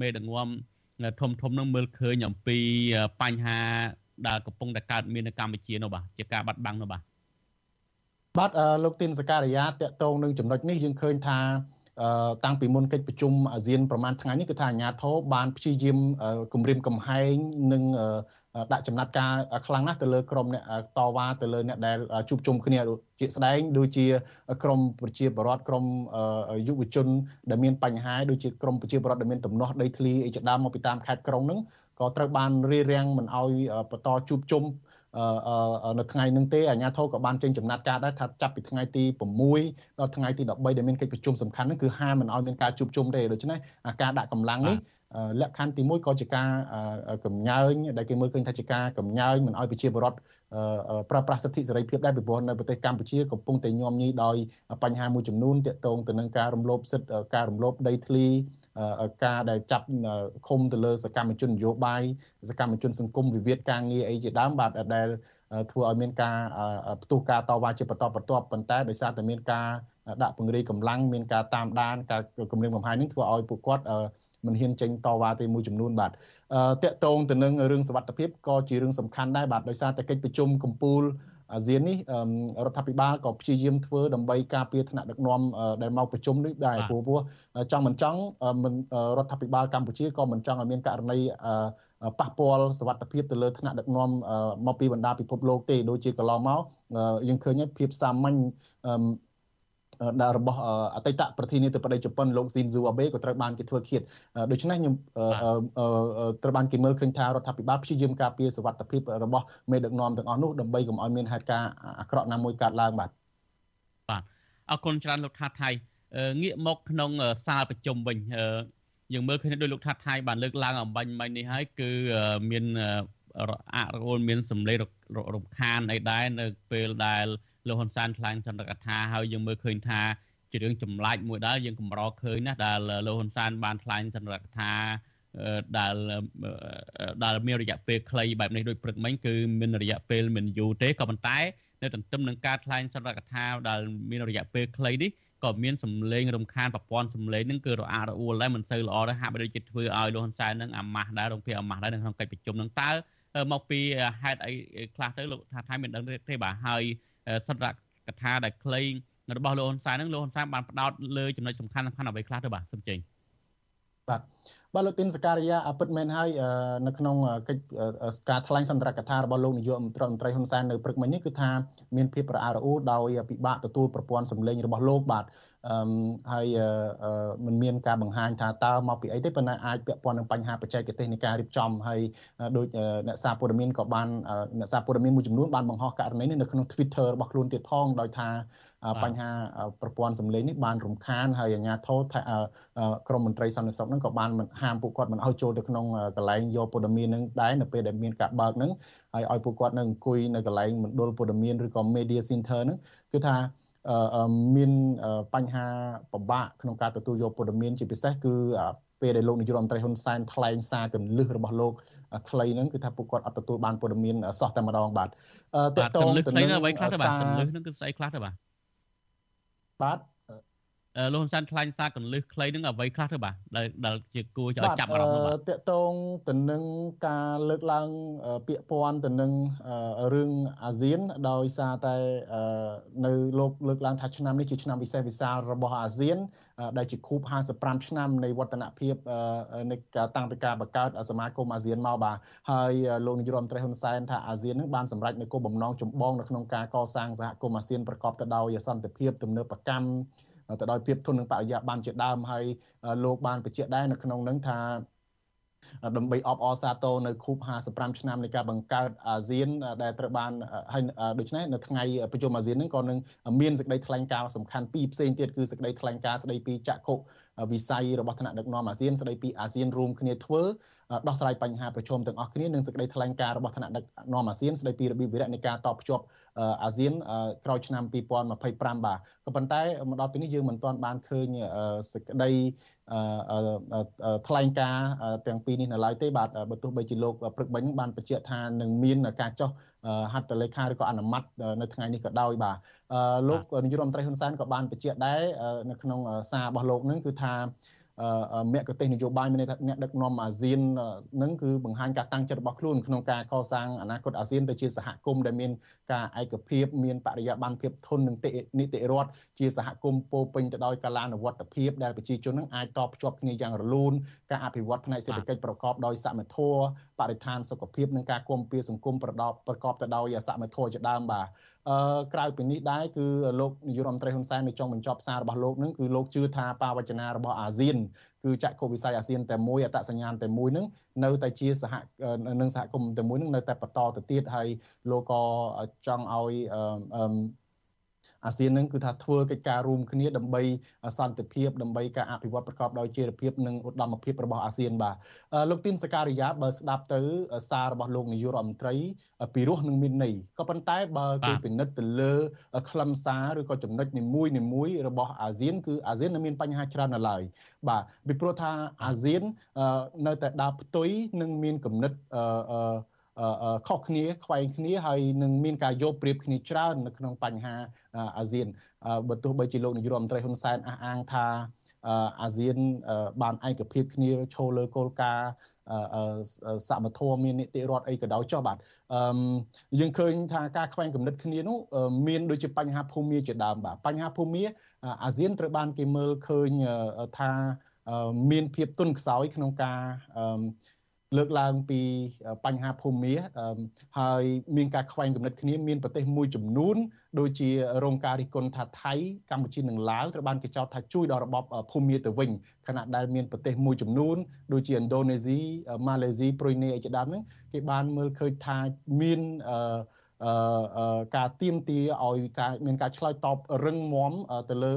មេដឹកនាំធំធំនឹងមើលឃើញអំពីបញ្ហាដែលកំពុងតែកើតមាននៅកម្ពុជានោះបាទជាការបាត់បង់នោះបាទបាទលោកទីនសការីយ៉ាតកតងនឹងចំណុចនេះយើងឃើញថាតាំងពីមុនកិច្ចប្រជុំអាស៊ានប្រហែលថ្ងៃនេះគឺថាអាញាធរបានព្យាយាមគម្រាមកំហែងនិង ដាក់ចំណាត់ការខ្លាំងណាស់ទៅលើក្រុមអ្នកតវ៉ាទៅលើអ្នកដែលជួបជុំគ្នាជាស្ដែងដូចជាក្រមប្រជាពលរដ្ឋក្រមយុវជនដែលមានបញ្ហាដូចជាក្រមប្រជាពលរដ្ឋដែលមានទំនាស់ដីធ្លីអីជាដើមមកពីតាមខេត្តក្រុងហ្នឹងក៏ត្រូវបានរារាំងមិនឲ្យបន្តជួបជុំនៅថ្ងៃនឹងទេអាជ្ញាធរក៏បានចេញចំណាត់ការដែរថាចាប់ពីថ្ងៃទី6ដល់ថ្ងៃទី13ដែលមានកិច្ចប្រជុំសំខាន់ហ្នឹងគឺហាមមិនឲ្យមានការជួបជុំទេដូច្នេះការដាក់កម្លាំងនេះ លក្ខខណ្ឌទី1ក៏ជាការកំញើញដែលគេមើលឃើញថាជាការកំញើញមិនឲ្យប្រជាពលរដ្ឋប្រើប្រាស់សិទ្ធិសេរីភាពដែរពីព្រោះនៅប្រទេសកម្ពុជាកំពុងតែញោមញីដោយបញ្ហាមួយចំនួនទាក់ទងទៅនឹងការរំលោភសិទ្ធិការរំលោភដីធ្លីការដែលចាប់ឃុំទៅលើសកម្មជននយោបាយសកម្មជនសង្គមវិវាទការងារអីជាដើមបាទដែលធ្វើឲ្យមានការផ្ទុះការតវ៉ាជាបន្តបន្ទាប់ប៉ុន្តែដោយសារតែមានការដាក់ពង្រាយកម្លាំងមានការតាមដានការគម្រាមកំហែងនេះធ្វើឲ្យពួកគាត់ មិនហ៊ានចេញតវ៉ាទេមួយចំនួនបាទតកតងទៅនឹងរឿងសវត្ថភាពក៏ជារឿងសំខាន់ដែរបាទដោយសារតែកិច្ចប្រជុំកម្ពុជាអាស៊ាននេះរដ្ឋាភិបាលក៏ព្យាយាមធ្វើដើម្បីការពារថ្នាក់ដឹកនាំដែលមកប្រជុំនេះដែរព្រោះព្រោះចង់មិនចង់រដ្ឋាភិបាលកម្ពុជាក៏មិនចង់ឲ្យមានករណីប៉ះពាល់សវត្ថភាពទៅលើថ្នាក់ដឹកនាំមកពីបណ្ដាពិភពលោកទេដូចជាកន្លងមកយើងឃើញភាពសាមញ្ញដែល របស់អតីតប្រធានាធិបតីជប៉ុនលោកស៊ីនស៊ូអាបេក៏ត្រូវបានគេធ្វើឃាតដូច្នេះខ្ញុំត្រូវបានគេមើលឃើញថារដ្ឋាភិបាលព្យាយាមការពារសវត្ថភាពរបស់មេដឹកនាំទាំងអស់នោះដើម្បីកុំឲ្យមានហេតុការណ៍អាក្រក់ណាមួយកើតឡើងបាទបាទអរគុណច្រើនលោកថាថៃងាកមកក្នុងសាលប្រជុំវិញយើងមើលឃើញដោយលោកថាថៃបានលើកឡើងអំបញ្ញមិញនេះហើយគឺមានអរអូលមានសម្លេងរំខានអីដែរនៅពេលដែល លោកហ៊ុនសែនថ្លែងសន្និកថាហើយយើងមើលឃើញថាជារឿងចម្លែកមួយដែរយើងកម្រឃើញណាដែលលោកហ៊ុនសែនបានថ្លែងសន្និកថាដែលដែលមានរយៈពេលខ្លីបែបនេះដូចព្រឹកមិញគឺមានរយៈពេលមិនយូរទេក៏ប៉ុន្តែនៅទន្ទឹមនឹងការថ្លែងសន្និកថាដែលមានរយៈពេលខ្លីនេះក៏មានសម្លេងរំខានប្រព័ន្ធសម្លេងហ្នឹងគឺរអាក់រអួលដែរមិនសូវល្អដែរហាក់បីដូចជាធ្វើឲ្យលោកហ៊ុនសែនហ្នឹងអាម៉ាស់ដែររងភាពអាម៉ាស់ដែរនៅក្នុងកិច្ចប្រជុំហ្នឹងតើមកពីហេតុអីខ្លះទៅលោកថាថៃមានដឹងទេបាទហើយ សន្និកថាដែលខ្លីរបស់លោកហ៊ុនសែនហ្នឹងលោកហ៊ុនសែនបានផ្ដោតលើចំណុចសំខាន់សំខាន់អ្វីខ្លះទៅបាទសូមចេញបាទបាទលោកទីនសការីយ៉ាពិតមែនហើយនៅក្នុងកិច្ចការថ្លែងសន្ទរកថារបស់លោកនាយករដ្ឋមន្ត្រីហ៊ុនសែននៅព្រឹកមិញនេះគឺថាមានភាពរអាក់រអួលដោយពិបាកទទួលប្រព័ន្ធសម្លេងរបស់លោកបាទ អឺហើយมันមានការបង្ហាញថាតើមកពីអីទេប៉ុន្តែអាចពាក់ព័ន្ធនឹងបញ្ហាបច្ចេកទេសនៃការរៀបចំហើយដោយអ្នកសារព័ត៌មានក៏បានអ្នកសារព័ត៌មានមួយចំនួនបានបង្ហោះករណីនេះនៅក្នុង Twitter របស់ខ្លួនទៀតផងដោយថាបញ្ហាប្រព័ន្ធសម្លេងនេះបានរំខានហើយអាជ្ញាធរក្រមមន្ត្រីសន្តិសុខហ្នឹងក៏បានហាមពួកគាត់មិនឲ្យចូលទៅក្នុងកន្លែងយកព័ត៌មានហ្នឹងដែរនៅពេលដែលមានការបើកហ្នឹងហើយឲ្យពួកគាត់នៅអង្គុយនៅកន្លែងមណ្ឌលព័ត៌មានឬក៏ media center ហ្នឹងគឺថា មានបញ្ហាពិបាកក្នុងការទទួលយកព័ត៌មាន ជាពិសេសគឺពេលដែលលោកនាយករដ្ឋមន្ត្រីហ៊ុនសែនថ្លែងសារកលឹះរបស់លោកខ្លីហ្នឹងគឺថាពួកគាត់អត់ទទួលបានព័ត៌មានសោះតែម្ដងបាទតើតើទៅនឹងអ្វីខ្លះទៅបាទកលឹះហ្នឹងគឺស្អីខ្លះទៅបាទបាទ លោកហ៊ុនសែនថ្លែងសារកលឹះខ្លីនឹងអ្វីខ្លះទៅបាទដែលជាគួរឲ្យចាប់អារម្មណ៍បាទតកតងទៅនឹងការលើកឡើងពាក្យពាន់ទៅនឹងរឿងអាស៊ាន ដោយសារតែនៅលោកលើកឡើងថាឆ្នាំនេះជាឆ្នាំពិសេសវិសាលរបស់អាស៊ាន ដែលជាខួប55ឆ្នាំនៃវឌ្ឍនភាពនៃការតាំងពីការបង្កើតសមាគមអាស៊ានមកបាទហើយលោកនាយរដ្ឋមន្ត្រីហ៊ុនសែនថាអាស៊ាននឹងបានសម្រេចនៅគោលបំណងចម្បងនៅក្នុងការកសាងសហគមន៍អាស៊ានប្រកបទៅដោយសន្តិភាពទំនើបកម្ម ទៅដោយភាពធន់នឹងបរិយាបានជាដើមហើយលោកបានបញ្ជាក់ដែរនៅក្នុងនឹងថាដើម្បីអបអរសាទរនៅខួប55ឆ្នាំនៃការបង្កើតអាស៊ានដែលត្រូវបានហើយដូច្នេះនៅថ្ងៃប្រជុំអាស៊ាននេះក៏នឹងមានសេចក្តីថ្លែងការណ៍សំខាន់ពីរផ្សេងទៀតគឺសេចក្តីថ្លែងការណ៍ស្តីពីចក្ខុវិស័យរបស់ថ្នាក់ដឹកនាំអាស៊ានស្តីពីអាស៊ានរួមគ្នាធ្វើ ដោះស្រាយបញ្ហាប្រឈមទាំងអស់គ្នានិងសេចក្តីថ្លែងការណ៍របស់ថ្នាក់ដឹកនាំអាស៊ានស្តីពីរបៀបវិរៈនៃការតបភ្ជាប់អាស៊ានក្រោយឆ្នាំ2025បាទក៏ប៉ុន្តែមកដល់ពេលនេះយើងមិនទាន់បានឃើញសេចក្តីថ្លែងការណ៍ទាំងពីរនេះនៅឡើយទេបាទបើទោះបីជាលោកព្រឹកមិញបានបញ្ជាក់ថានឹងមានការចោះហត្ថលេខាឬក៏អនុម័តនៅថ្ងៃនេះក៏ដោយបាទលោកនាយករដ្ឋមន្ត្រីហ៊ុនសែនក៏បានបញ្ជាក់ដែរនៅក្នុងសាររបស់លោកនឹងគឺថា មគ្គទេសនយោបាយមានន័យថាអ្នកដឹកនាំអាស៊ាននឹងគឺបង្ហាញការតាំងចិត្តរបស់ខ្លួនក្នុងការកសាងអនាគតអាស៊ានទៅជាសហគមន៍ដែលមានការឯកភាពមានបរិយាបន្នភាពធន់នឹងនីតិរដ្ឋជាសហគមន៍ពោពេញទៅដោយកាលានុវត្តភាពដែលប្រជាជននឹងអាចតភ្ជាប់គ្នាយ៉ាងរលូនការអភិវឌ្ឍផ្នែកសេដ្ឋកិច្ចប្រកបដោយសមធម៌បរិស្ថានសុខភាពនិងការគាំពៀសង្គមប្រកបប្រកបទៅដោយសមធម៌ជាដើមបាទ អឺក្រៅពីនេះដែរគឺលោកនាយករដ្ឋមន្ត្រីហ៊ុនសែននៅចុងបញ្ចប់សាររបស់លោកនឹងគឺលោកជឿថាបាវចនារបស់អាស៊ានគឺចក្ខុវិស័យអាស៊ានតែមួយអត្តសញ្ញាណតែមួយនឹងនៅតែជាសហនឹងសហគមន៍តែមួយនឹងនៅតែបន្តទៅទៀតហើយលោកក៏ចង់ឲ្យអឺ អាស៊ាននឹងគឺថាធ្វើកិច្ចការរួមគ្នាដើម្បីសន្តិភាពដើម្បីការអភិវឌ្ឍប្រកបដោយចីរភាពនិងឧត្តមភាពរបស់អាស៊ានបាទលោកទីនសការីយ៉ាបើស្ដាប់ទៅសាររបស់លោកនាយករដ្ឋមន្ត្រីពីរោះនឹងមានន័យក៏ប៉ុន្តែបើគេពិនិត្យទៅលើខ្លឹមសារឬក៏ចំណុចនីមួយនីមួយរបស់អាស៊ានគឺអាស៊ាននៅមានបញ្ហាច្រើននៅឡើយបាទពីព្រោះថាអាស៊ាននៅតែដើរផ្ទុយនិងមានគំនិតអឺ ខុសគ្នាខ្វែងគ្នាហើយនឹងមានការយកប្រៀបគ្នាច្រើននៅក្នុងបញ្ហាអាស៊ានបើទោះបីជាលោកនាយករដ្ឋមន្ត្រីហ៊ុនសែនអះអាងថាអាស៊ានបានឯកភាពគ្នាឈលលើគោលការណ៍សមធម៌មាននីតិរដ្ឋអីក៏ដោយចុះបាទអឺយើងឃើញថាការខ្វែងគំនិតគ្នានោះមានដូចជាបញ្ហាភូមិជាដើមបាទបញ្ហាភូមិអាស៊ានត្រូវបានគេមើលឃើញថាមានភាពទន់ខ្សោយក្នុងការអឺ លើកឡើងពីបញ្ហាភូមិមាហើយមានការខ្វែងគំនិតគ្នាមានប្រទេសមួយចំនួនដូចជារងការរិះគន់ថាថៃកម្ពុជានិងឡាវត្រូវបានគេចោទថាជួយដល់របបភូមិមាទៅវិញខណៈដែលមានប្រទេសមួយចំនួនដូចជាឥណ្ឌូនេស៊ីម៉ាឡេស៊ីប្រុយណេអីជាដើមហ្នឹងគេបានមើលឃើញថាមានអឺការទៀមទាឲ្យការមានការឆ្លើយតបរឹងមាំទៅលើ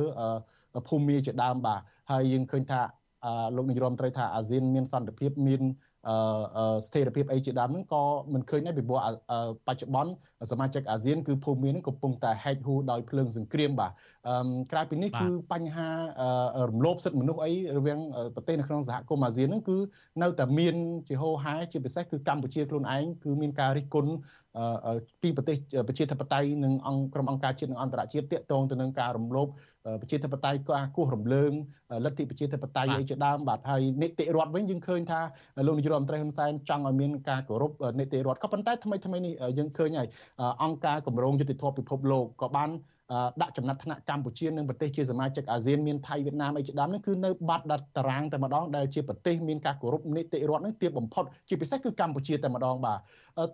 ភូមិមាជាដើមបាទហើយយើងឃើញថាលោកនាយរដ្ឋមន្ត្រីថាអាស៊ានមានសន្តិភាពមាន ស្ថិរភាពអីជាដើមហ្នឹងក៏មិនឃើញដែរពីព្រោះបច្ចុប្បន្នសមាជិកអាស៊ានគឺភូមិមានហ្នឹងកំពុងតែហែកហួរដោយភ្លើងសង្គ្រាមបាទក្រៅពីនេះគឺបញ្ហារំលោភសិទ្ធិមនុស្សអីរវាងប្រទេសនៅក្នុងសហគមន៍អាស៊ានហ្នឹងគឺនៅតែមានជាហូរហែជាពិសេសគឺកម្ពុជាខ្លួនឯងគឺមានការរិះគន់ពីប្រទេសប្រជាធិបតេយ្យនិងអង្គក្រុមអង្គការជាតិនិងអន្តរជាតិតាក់ទងទៅនឹងការរំលោភ ប្រជាធិបតេយ្យក៏គោះរំលើងលទ្ធិប្រជាធិបតេយ្យអីជាដើមបាទហើយនីតិរដ្ឋវិញយើងឃើញថាលោកនាយករដ្ឋមន្ត្រីហ៊ុនសែនចង់ឲ្យមានការគោរពនីតិរដ្ឋក៏ប៉ុន្តែថ្មីថ្មីនេះយើងឃើញហើយអង្គការគម្រោងយុតិធម៌ពិភពលោកក៏បានដាក់ចំណាត់ថ្នាក់កម្ពុជានិងប្រទេសជាសមាជិកអាស៊ានមានថៃវៀតណាមអីជាដើមនេះគឺនៅបាត់ដាត់តារាងតែម្ដងដែលជាប្រទេសមានការគោរពនីតិរដ្ឋនឹងទាបបំផុតជាពិសេសគឺកម្ពុជាតែម្ដងបាទ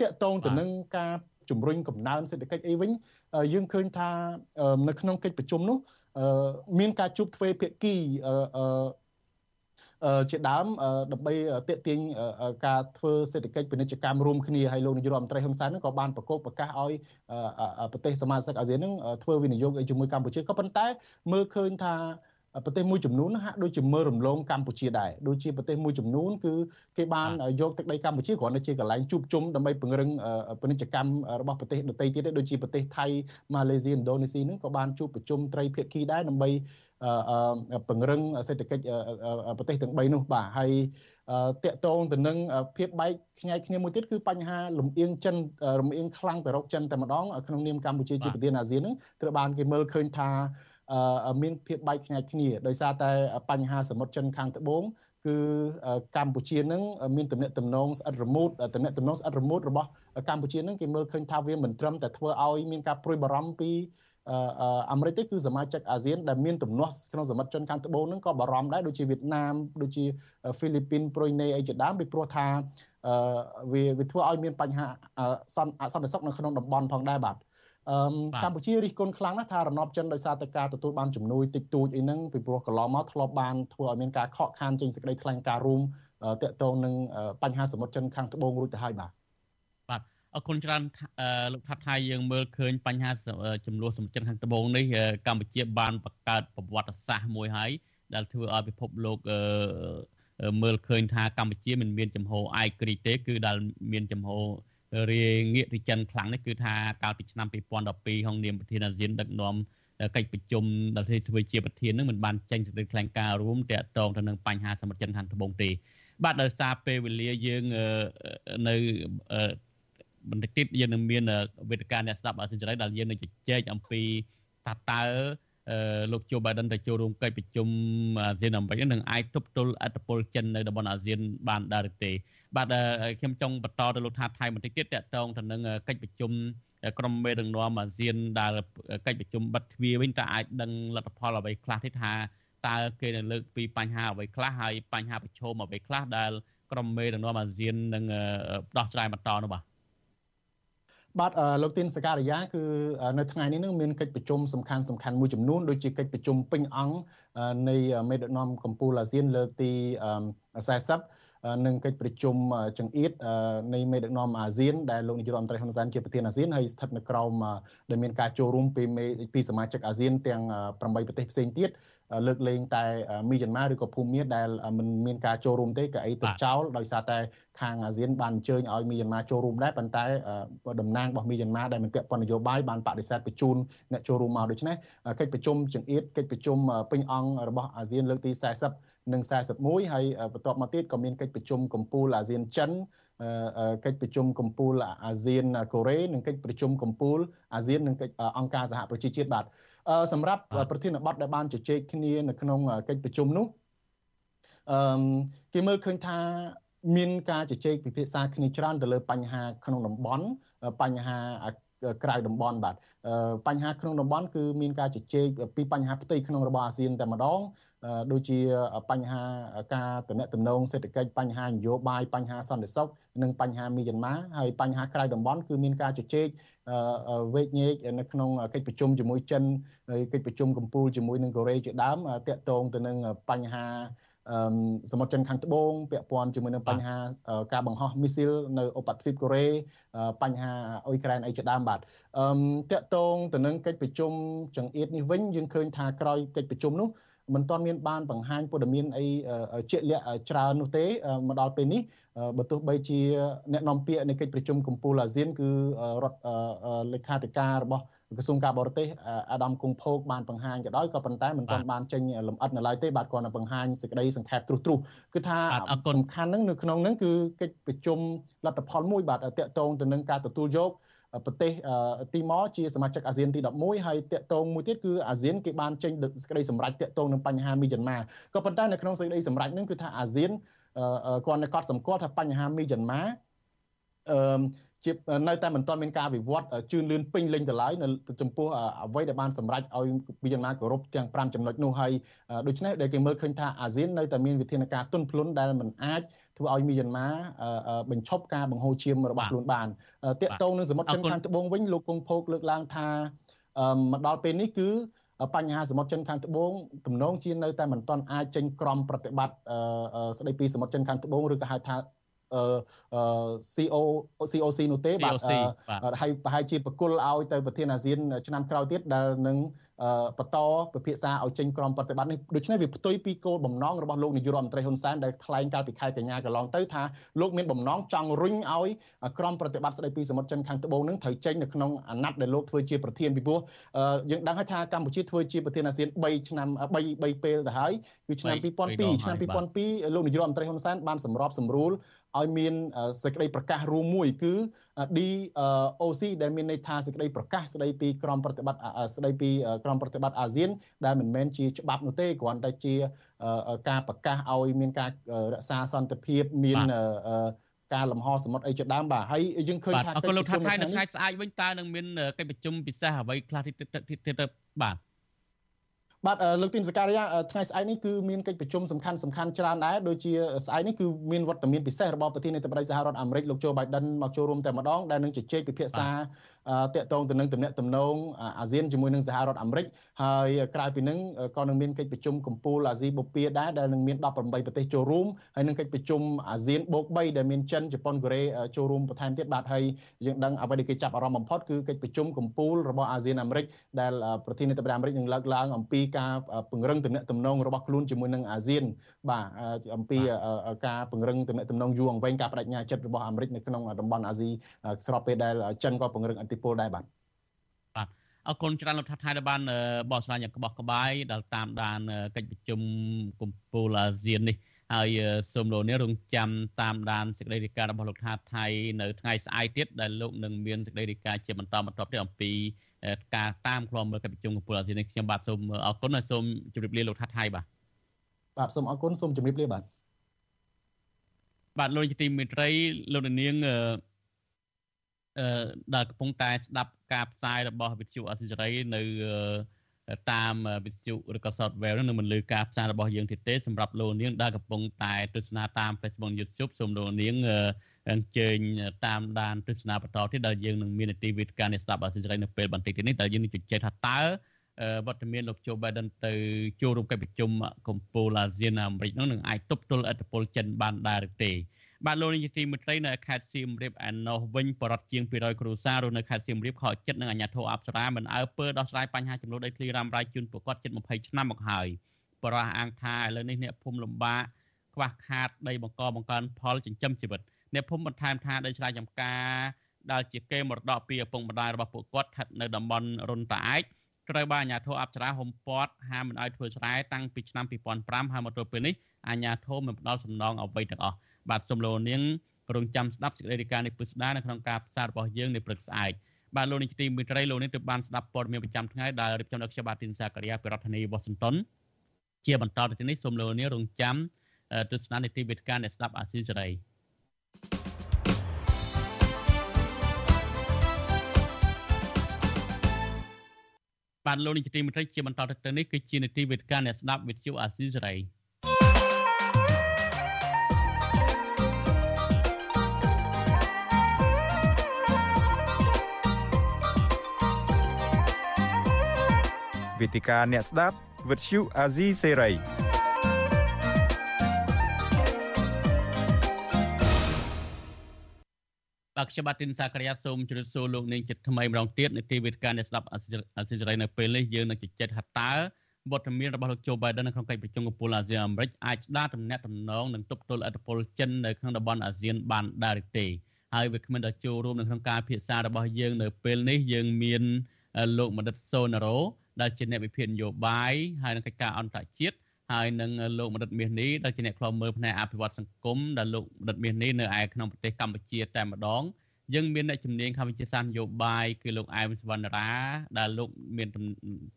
តកតងទៅនឹងការ ជំរុញកំណើនសេដ្ឋកិច្ចអីវិញយើងឃើញថានៅក្នុងកិច្ចប្រជុំនោះមានការជួបទ្វេភាគីជាដើមដើម្បីតេទៀងការធ្វើសេដ្ឋកិច្ចពាណិជ្ជកម្មរួមគ្នាហើយលោកនាយករដ្ឋមន្ត្រីហ៊ុនសែនក៏បានប្រកបប្រកាសឲ្យប្រទេសសមាជិកអាស៊ាននឹងធ្វើវិនិយោគជាមួយកម្ពុជាក៏ប៉ុន្តែមើលឃើញថា ប្រទេសមួយចំនួនហាក់ដូចជាមើលរំលងកម្ពុជាដែរដូចជាប្រទេសមួយចំនួនគឺគេបានយកទឹកដីកម្ពុជាគ្រាន់តែជាកន្លែងជួបជុំដើម្បីពង្រឹងពាណិជ្ជកម្មរបស់ប្រទេសដទៃទៀតដូចជាប្រទេសថៃម៉ាឡេស៊ីឥណ្ឌូនេស៊ីនឹងក៏បានជួបប្រជុំត្រីភាគីដែរដើម្បីពង្រឹងសេដ្ឋកិច្ចប្រទេសទាំង3នោះបាទហើយតកតងទៅនឹងភាពបែកខ្ញែកគ្នាមួយទៀតគឺបញ្ហាលំអៀងចិនលំអៀងខ្លាំងទៅរកចិនតែម្ដងក្នុងនាមកម្ពុជាជាប្រធានអាស៊ាននឹងត្រូវបានគេមើលឃើញថា មានភាពបែកខ្ញែកគ្នាដោយសារតែបញ្ហាសមុទ្រចិនខាងត្បូងគឺកម្ពុជានឹងមានតំណែងតំណងស្អិតរមូតតំណែងតំណងស្អិតរមូតរបស់កម្ពុជានឹងគេមើលឃើញថាវាមិនត្រឹមតែធ្វើឲ្យមានការព្រួយបារម្ភពីអាមេរិកទេគឺសមាជិកអាស៊ានដែលមានទំនាស់ក្នុងសមុទ្រចិនខាងត្បូងហ្នឹងក៏បារម្ភដែរដូចជាវៀតណាមដូចជាហ្វីលីពីនប្រុយណេអីជាដើមពីព្រោះថាវាវាធ្វើឲ្យមានបញ្ហាសន្តិសុខនៅក្នុងតំបន់ផងដែរបាទ កម្ពុជារិះគន់ខ្លាំងណាស់ថារណបចិនដោយសារតែការទទួលបានជំនួយតិចតួចអីហ្នឹងពីព្រោះកន្លងមកធ្លាប់បានធ្វើឲ្យមានការខកខានចេញសេចក្តីថ្លែងការណ៍រួមតកតងនឹងបញ្ហាសមុទ្រចិនខាងត្បូងរួចទៅហើយបាទបាទអរគុណច្រើនលោកថាត់ថៃយើងមើលឃើញបញ្ហាចំនួនសមុទ្រចិនខាងត្បូងនេះកម្ពុជាបានបង្កើតប្រវត្តិសាស្ត្រមួយហើយដែលធ្វើឲ្យពិភពលោកមើលឃើញថាកម្ពុជាមិនមានចំហឯករាជ្យទេគឺដែលមានចំហ រាងាកពីចិនខ្លាំងនេះគឺថាកាលពីឆ្នាំ2012ក្នុងនាមប្រធានអាស៊ានដឹកនាំកិច្ចប្រជុំដែលធ្វើជាប្រធាននឹងមិនបានចេញសេចក្តីថ្លែងការណ៍រួមទាក់ទងទៅនឹងបញ្ហាសមុទ្រចិនខាងត្បូងទេបាទដោយសារពេលវេលាយើងនៅបន្តិចទៀតយើងនឹងមានវេទិកាអ្នកស្ដាប់អសិរ័យដែលយើងនឹងជជែកអំពីថាតើលោកជូបៃដិនទៅចូលរួមកិច្ចប្រជុំអាស៊ានអាមេរិកនឹងអាចទប់ទល់អធិបតេយ្យចិននៅតំបន់អាស៊ានបានដែរឬទេ បាទខ្ញុំចង់បន្តទៅលោកថាថៃបន្តិចទៀតតកតងទៅនឹងកិច្ចប្រជុំក្រុមមេដឹកនាំអាស៊ានដែលកិច្ចប្រជុំបិទទ្វារវិញតើអាចដឹងលទ្ធផលអ្វីខ្លះទេថាតើគេនឹងលើកពីបញ្ហាអ្វីខ្លះហើយបញ្ហាប្រឈមអ្វីខ្លះដែលក្រុមមេដឹកនាំអាស៊ាននឹងដោះស្រាយបន្តនោះបាទបាទលោកទីនសការីយ៉ាគឺនៅថ្ងៃនេះនឹងមានកិច្ចប្រជុំសំខាន់សំខាន់មួយចំនួនដូចជាកិច្ចប្រជុំពេញអង្គនៃមេដឹកនាំកម្ពុជាអាស៊ានលើកទី40 និងកិច្ចប្រជុំចង្អៀតនៃមេដឹកនាំអាស៊ានដែលលោកនាយរដ្ឋមន្ត្រីហ៊ុនសែនជាប្រធានអាស៊ានហើយស្ថិតនៅក្រោមដែលមានការចូលរួមពីមេពីសមាជិកអាស៊ានទាំង8ប្រទេសផ្សេងទៀត លើកលែងតែមីយ៉ាន់ម៉ាឬក៏ភូមាដែលមិនមានការចូលរួមទេក៏អីទុកចោលដោយសារតែខាងអាស៊ានបានអញ្ជើញឲ្យមីយ៉ាន់ម៉ាចូលរួមដែរប៉ុន្តែតំណាងរបស់មីយ៉ាន់ម៉ាដែលមិនពាក់ព័ន្ធនយោបាយបានបដិសេធបញ្ជូនអ្នកចូលរួមមកដូច្នេះកិច្ចប្រជុំចង្អៀតកិច្ចប្រជុំពេញអង្គរបស់អាស៊ានលើកទី40និង41ហើយបន្ទាប់មកទៀតក៏មានកិច្ចប្រជុំកម្ពុជាអាស៊ានចិនកិច្ចប្រជុំកម្ពុជាអាស៊ានកូរ៉េនិងកិច្ចប្រជុំកម្ពុជាអាស៊ាននិងកិច្ចអង្គការសហប្រជាជាតិបាទ សម្រាប់ប្រធានបទដែលបានជជែកគ្នានៅក្នុងកិច្ចប្រជុំនោះអឺគេមើលឃើញថាមានការជជែកពិភាក្សាគ្នាច្រើនទៅលើបញ្ហាក្នុងតំបន់បញ្ហា ក្រៅតំបន់បាទបញ្ហាក្នុងតំបន់គឺមានការជជែកពីបញ្ហាផ្ទៃក្នុងរបស់អាស៊ានតែម្ដងដូចជាបញ្ហាការតំណែងតំណងសេដ្ឋកិច្ចបញ្ហានយោបាយបញ្ហាសន្តិសុខនិងបញ្ហាមីយ៉ាន់ម៉ាហើយបញ្ហាក្រៅតំបន់គឺមានការជជែកវេកញែកនៅក្នុងកិច្ចប្រជុំជាមួយចិនហើយកិច្ចប្រជុំកម្ពុជាជាមួយនឹងកូរ៉េជាដើមតាក់ទងទៅនឹងបញ្ហា សមុទ្រចិនខាងត្បូងពាក់ព័ន្ធជាមួយនឹងបញ្ហាការបង្ហោះមីស៊ីលនៅឧបទ្វីបកូរ៉េបញ្ហាអ៊ុយក្រែនអីជាដើមបាទអឺតាក់ទងទៅនឹងកិច្ចប្រជុំចង្អៀតនេះវិញយើងឃើញថាក្រោយកិច្ចប្រជុំនោះមិនទាន់មានបានបង្ហាញព័ត៌មានអីជាក់លាក់ច្រើននោះទេមកដល់ពេលនេះបើទោះបីជាអ្នកនាំពាក្យនៃកិច្ចប្រជុំកម្ពុជាអាស៊ានគឺរដ្ឋលេខាធិការរបស់ ក្រសួងការបរទេសអាដាមគង់ភោគបានបង្ហាញក៏ដោយក៏ប៉ុន្តែមិនទាន់បានចេញលម្អិតនៅឡើយទេបាទគាត់នៅបង្ហាញសេចក្តីសង្ខេបទ្រុសទ្រុសគឺថាសំខាន់ហ្នឹងនៅក្នុងហ្នឹងគឺកិច្ចប្រជុំលទ្ធផលមួយបាទតកតងទៅនឹងការទទួលយកប្រទេសទីម៉ូជាសមាជិកអាស៊ានទី11ហើយតាក់ទងមួយទៀតគឺអាស៊ានគេបានចេញសេចក្តីសម្រេចតាក់ទងនឹងបញ្ហាមីយ៉ាន់ម៉ាក៏ប៉ុន្តែនៅក្នុងសេចក្តីសម្រេចនឹងគឺថាអាស៊ានគាត់នៅកត់សម្គាល់ថាបញ្ហាមីយ៉ាន់ម៉ាអឺ ជានៅតែមិនទាន់មានការវិវត្តជឿនលឿនពេញលេញទៅឡើយនៅចំពោះអ្វីដែលបានសម្រេចឲ្យមីយ៉ាន់ម៉ាគោរពទាំង5ចំណុចនោះហើយដូច្នេះដែលគេមើលឃើញថាអាស៊ាននៅតែមានវិធានការទន់ភ្លន់ដែលមិនអាចធ្វើឲ្យមីយ៉ាន់ម៉ាបញ្ឈប់ការបង្ហូរឈាមរបស់ខ្លួនបានតាកតងនឹងសមុទ្រចិនខាងត្បូងវិញលោកគង់ភោគលើកឡើងថាមកដល់ពេលនេះគឺបញ្ហាសមុទ្រចិនខាងត្បូងទំនងជានៅតែមិនទាន់អាចចេញក្រមប្រតិបត្តិស្ដីពីសមុទ្រចិនខាងត្បូងឬក៏ហៅថា CO COC នោះទេបាទហើយប្រហែលជាបកគលឲ្យទៅប្រធានអាស៊ានឆ្នាំក្រោយទៀតដែលនឹងបន្តពិភាក្សាឲ្យចេញក្រមប្រតិបត្តិនេះដូច្នេះវាផ្ទុយពីគោលបំណងរបស់លោកនាយករដ្ឋមន្ត្រីហ៊ុនសែនដែលថ្លែងកាលពីខែកញ្ញាកន្លងទៅថាលោកមានបំណងចង់រុញឲ្យក្រមប្រតិបត្តិស្ដីពីសមុទ្រចិនខាងត្បូងនឹងត្រូវចេញនៅក្នុងអាណត្តិដែលលោកធ្វើជាប្រធានពីព្រោះយើងដឹងហើយថាកម្ពុជាធ្វើជាប្រធានអាស៊ាន3ឆ្នាំ3 3ពេលទៅហើយគឺឆ្នាំ2002ឆ្នាំ2002លោកនាយករដ្ឋមន្ត្រីហ៊ុនសែនបានសម្របសម្រួល ឲ្យមានសេចក្តីប្រកាសរួមមួយគឺ DOC ដែលមានន័យថាសេចក្តីប្រកាសស្តីពីក្រមប្រតិបត្តិស្តីពីក្រមប្រតិបត្តិអាស៊ាន ដែលមិនមែនជាច្បាប់នោះទេគ្រាន់តែជាការប្រកាសឲ្យមានការរក្សាសន្តិភាពមានការលំហសមុទ្រអីជាដើមបាទហើយយើងឃើញថាកិច្ចប្រជុំនៅថ្ងៃស្អែកវិញតើនឹងមានកិច្ចប្រជុំពិសេសអ្វីខ្លះទៀតទៀតបាទ បាទលោកទីនសការីយ៉ាថ្ងៃស្អែកនេះគឺមានកិច្ចប្រជុំសំខាន់សំខាន់ច្រើនដែរដូចជាស្អែកនេះគឺមានវត្តមានពិសេសរបស់ប្រធានាធិបតីសហរដ្ឋអាមេរិកលោកโจ Biden មកចូលរួមតែម្ដងដែលនឹងជជែកពិភាក្សាតាក់ទងទៅនឹងទំនាក់ទំនងអាស៊ានជាមួយនឹងសហរដ្ឋអាមេរិកហើយក្រៅពីនឹងក៏នឹងមានកិច្ចប្រជុំកម្ពុជាអាស៊ីបូព៌ាដែរដែលនឹងមាន18ប្រទេសចូលរួមហើយនឹងកិច្ចប្រជុំអាស៊ានបូក3ដែលមានចិនជប៉ុនកូរ៉េចូលរួមបន្ថែមទៀតបាទហើយយើងដឹងអ្វីដែលគេចាប់អារម្មណ៍បំផុតគឺកិច្ចប្រជុំកម្ពុជារបស់អាស៊ានអាមេរិកដែលប្រធានាធិបតីអាមេរិកនឹងលើកឡើងអំពីការពង្រឹងទំនាក់ទំនងរបស់ខ្លួនជាមួយនឹងអាស៊ានបាទអំពីការពង្រឹងទំនាក់ទំនងយូរអង្វែងការបដិញ្ញាចិត្តរបស់អាមេរិកនៅក្នុងតំបន់អាស៊ីស្របពេលដែលចិនក៏ពង្រឹងអធិបុលដែរបាទបាទអរគុណច្រើនលោកថាថៃដែលបានបកស្រាយយ៉ាងក្បោះក្បាយដែលតាមដានកិច្ចប្រជុំកម្ពុជាអាស៊ាននេះហើយសូមលោកនេះរងចាំតាមដានសេចក្តីរាយការណ៍របស់លោកថាថៃនៅថ្ងៃស្អែកទៀតដែលលោកនឹងមានសេចក្តីរាយការណ៍ជាបន្តបន្ទាប់ទៀតអំពី ការតាមឃ្លាំមើលកិច្ចប្រជុំកម្ពុជាអាស៊ាននេះខ្ញុំបាទសូមអរគុណហើយសូមជម្រាបលាលោកថាថៃបាទបាទសូមអរគុណសូមជម្រាបលាបាទបាទលោកជាទីមេត្រីលោកនាងអឺដែលកំពុងតែស្ដាប់ការផ្សាយរបស់វិទ្យុអសិរ័យនៅតាមវិទ្យុឬក៏ software នឹងមិនលើការផ្សាយរបស់យើងទៀតទេសម្រាប់លោកនាងដែលកំពុងតែទស្សនាតាម Facebook YouTube សូមលោកនាង អញ្ជើញតាមដានទស្សនាបន្តទៀតដែលយើងនឹងមាននីតិវិទ្យានេះស្ដាប់អសិរ័យនៅពេលបន្តិចទៀតនេះដែលយើងនឹងជជែកថាតើវត្តមានលោកโจ Biden ទៅចូលរួមកិច្ចប្រជុំកម្ពុជាអាស៊ានអាមេរិកនោះនឹងអាចទប់ទល់ឥទ្ធិពលចិនបានដែរឬទេបាទលោកនាយកទីមេត្រីនៅខេត្តសៀមរាបឯណោះវិញបរិវត្តជាង200គ្រួសាររស់នៅខេត្តសៀមរាបខកចិត្តនឹងអាជ្ញាធរអប្សរាមិនអើពើដោះស្រាយបញ្ហាចំនួនដីធ្លីរ៉ាំរ៉ៃជូនពួកគាត់ជិត20ឆ្នាំមកហើយបរិវត្តអាងថាឥឡូវនេះអ្នកភូមិលំបាកខ្វះខាតដីបង្កបង្កើនផលចិញ្ចឹមជីវិត អ្នកភូមិបន្ថែមថាដីស្រែចម្ការដែលជាគេមរតកពីឪពុកម្ដាយរបស់ពួកគាត់ស្ថិតនៅតំបន់រុនតាឯកត្រូវបានអាជ្ញាធរអប្សរាហុំព័ទ្ធហាមមិនឲ្យធ្វើស្រែតាំងពីឆ្នាំ2005ហើយមកទល់ពេលនេះអាជ្ញាធរមិនផ្ដល់សំណងអ្វីទាំងអស់បាទសំឡូនាងរងចាំស្ដាប់សេចក្តីរាយការណ៍នេះពិស្ដានៅក្នុងការផ្សាយរបស់យើងនៅព្រឹកស្អែកបាទលោកនាយកទីមេត្រីលោកនេះទើបបានស្ដាប់ព័ត៌មានប្រចាំថ្ងៃដែលរៀបចំដោយខ្ញុំបាទទីនសាករិយាពីរដ្ឋធានី Washington ជាបន្តទៅនេះសូមលោកនាងរងចាំទស្សនានីតិវិទ្យាអ្នកស្ដាប់អាស៊ីសេរី បាទលោកនាយកទីមេត្រីជាបន្តទៅនេះគឺជានីតិវិទ្យាអ្នកស្ដាប់វិទ្យុអាស៊ីសេរីវេទិកាអ្នកស្ដាប់វិទ្យុអាស៊ីសេរី បាទខ្ញុំបាទទីនសាករិយាសូមជម្រាបសួរលោកនាងចិត្តថ្មីម្ដងទៀតនៅទីវេទិកាអ្នកស្ដាប់អាស៊ីសេរីនៅពេលនេះយើងនឹងជជែកថាតើវត្តមានរបស់លោកโจ Biden នៅក្នុងកិច្ចប្រជុំកំពូលអាស៊ានអាមេរិកអាចស្ដារទំនាក់ទំនងនិងទប់ទល់ឥទ្ធិពលចិននៅក្នុងតំបន់អាស៊ានបានដែរឬទេហើយវាគ្មិនដល់ចូលរួមនៅក្នុងការពិភាក្សារបស់យើងនៅពេលនេះយើងមានលោកមនិតសូណារ៉ូដែលជាអ្នកវិភាគនយោបាយហើយនឹងកិច្ចការអន្តរជាតិ ហើយនឹងលោកមនិតមាសនេះដែលជាអ្នកខ្លំមើលផ្នែកអភិវឌ្ឍសង្គមដែលលោកមនិតមាសនេះនៅឯក្នុងប្រទេសកម្ពុជាតែម្ដងយើងមានអ្នកជំនាញខាងវិទ្យាសាស្ត្រនយោបាយគឺលោកអែមសវណ្ណរាដែលលោកមាន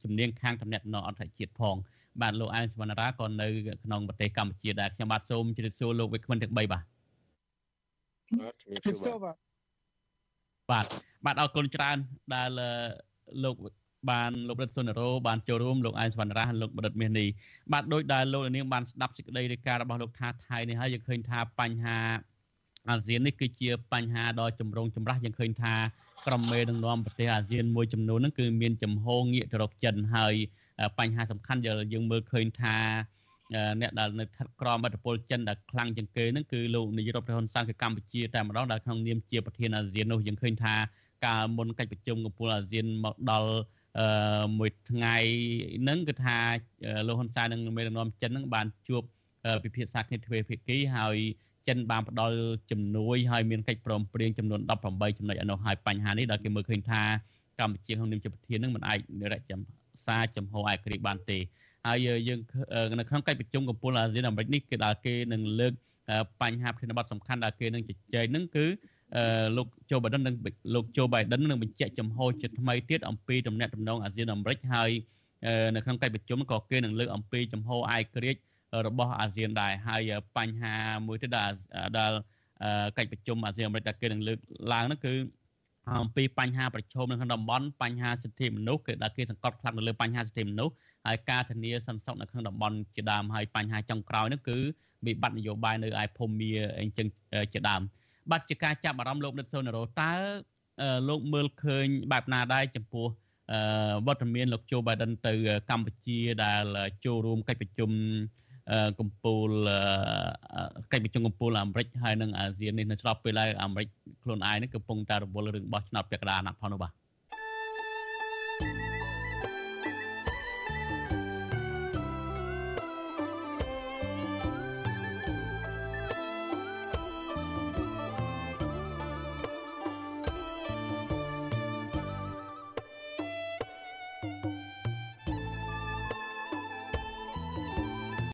ជំនាញខាងតំណែងអន្តរជាតិផងបាទលោកអែមសវណ្ណរាក៏នៅក្នុងប្រទេសកម្ពុជាដែរខ្ញុំបាទសូមជម្រាបសួរលោកវិក្កាមទាំង3បាទបាទជម្រាបសួរបាទបាទបាទអរគុណច្រើនដែលលោក បានលោករិទ្ធសុនរោបានចូលរួមលោកអែមសវណ្ណរាស់លោកបរិទ្ធមាសនេះបាទដោយដែលលោកនាងបានស្ដាប់សេចក្តីរាយការណ៍របស់លោកថាថៃនេះហើយយើងឃើញថាបញ្ហាអាស៊ាននេះគឺជាបញ្ហាដ៏ចម្រូងចម្រាសយើងឃើញថាក្រុមមេដឹកនាំប្រទេសអាស៊ានមួយចំនួនហ្នឹងគឺមានចំហងាកទៅរកចិនហើយបញ្ហាសំខាន់យើងមើលឃើញថាអ្នកដែលនៅស្ថិតក្រោមអធិបតេយ្យចិនដែលខ្លាំងជាងគេហ្នឹងគឺលោកនាយរដ្ឋមន្ត្រីហ៊ុនសែនគឺកម្ពុជាតែម្ដងដែលក្នុងនាមជាប្រធានអាស៊ាននោះយើងឃើញថាកាលមុនកិច្ចប្រជុំកំពូលអាស៊ានមកដល់ អឺមួយថ្ងៃហ្នឹងគឺថាលោកហ៊ុនសែននិងមេដឹកនាំចិនហ្នឹងបានជួបពិភាក្សាគ្នាទ្វេភាគីហើយចិនបានផ្ដល់ជំនួយហើយមានកិច្ចព្រមព្រៀងចំនួន18ចំណុចអនុហើយបញ្ហានេះដែលគេមើលឃើញថាកម្ពុជាក្នុងនាមជាប្រធាននឹងមិនអាចរកចំសារចំហឯករាជ្យបានទេហើយយើងនៅក្នុងកិច្ចប្រជុំកំពូលអាស៊ានអាមេរិកនេះគឺដែលគេនឹងលើកបញ្ហាប្រធានបទសំខាន់ដែលគេនឹងជជែកនឹងគឺ លោកโจ Biden និងលោកโจ Biden នឹងបញ្ជាក់ចំហជាថ្មីទៀតអំពីទំនាក់ទំនងអាស៊ានអាមេរិកហើយនៅក្នុងកិច្ចប្រជុំក៏គេនឹងលើកអំពីចំហឯករាជ្យរបស់អាស៊ានដែរហើយបញ្ហាមួយទៀតដែលដែលកិច្ចប្រជុំអាស៊ានអាមេរិកដែលគេនឹងលើកឡើងនោះគឺអំពីបញ្ហាប្រឈមនៅក្នុងតំបន់បញ្ហាសិទ្ធិមនុស្សគឺដែលគេសង្កត់ខ្លាំងនៅលើបញ្ហាសិទ្ធិមនុស្ស ហើយការធានាសន្តិសុខនៅក្នុងតំបន់ជាដើមហើយបញ្ហាចុងក្រោយនោះគឺវិបត្តិនយោបាយនៅឯភូមាអីចឹងជាដើម បាទជាការចាប់អារម្មណ៍លោកដិតសូណារ៉ូតើលោកមើលឃើញបែបណាដែរចំពោះវត្តមានលោកโจ Biden ទៅកម្ពុជាដែលចូលរួមកិច្ចប្រជុំកម្ពុជាកិច្ចប្រជុំកម្ពុជាអាមេរិកហើយនិងអាស៊ាននេះនៅស្របពេលដែលអាមេរិកខ្លួនឯងនេះកំពុងតែរវល់រឿងបោះឆ្នោតពាក់កណ្ដាលអាណត្តិផងនោះបាទ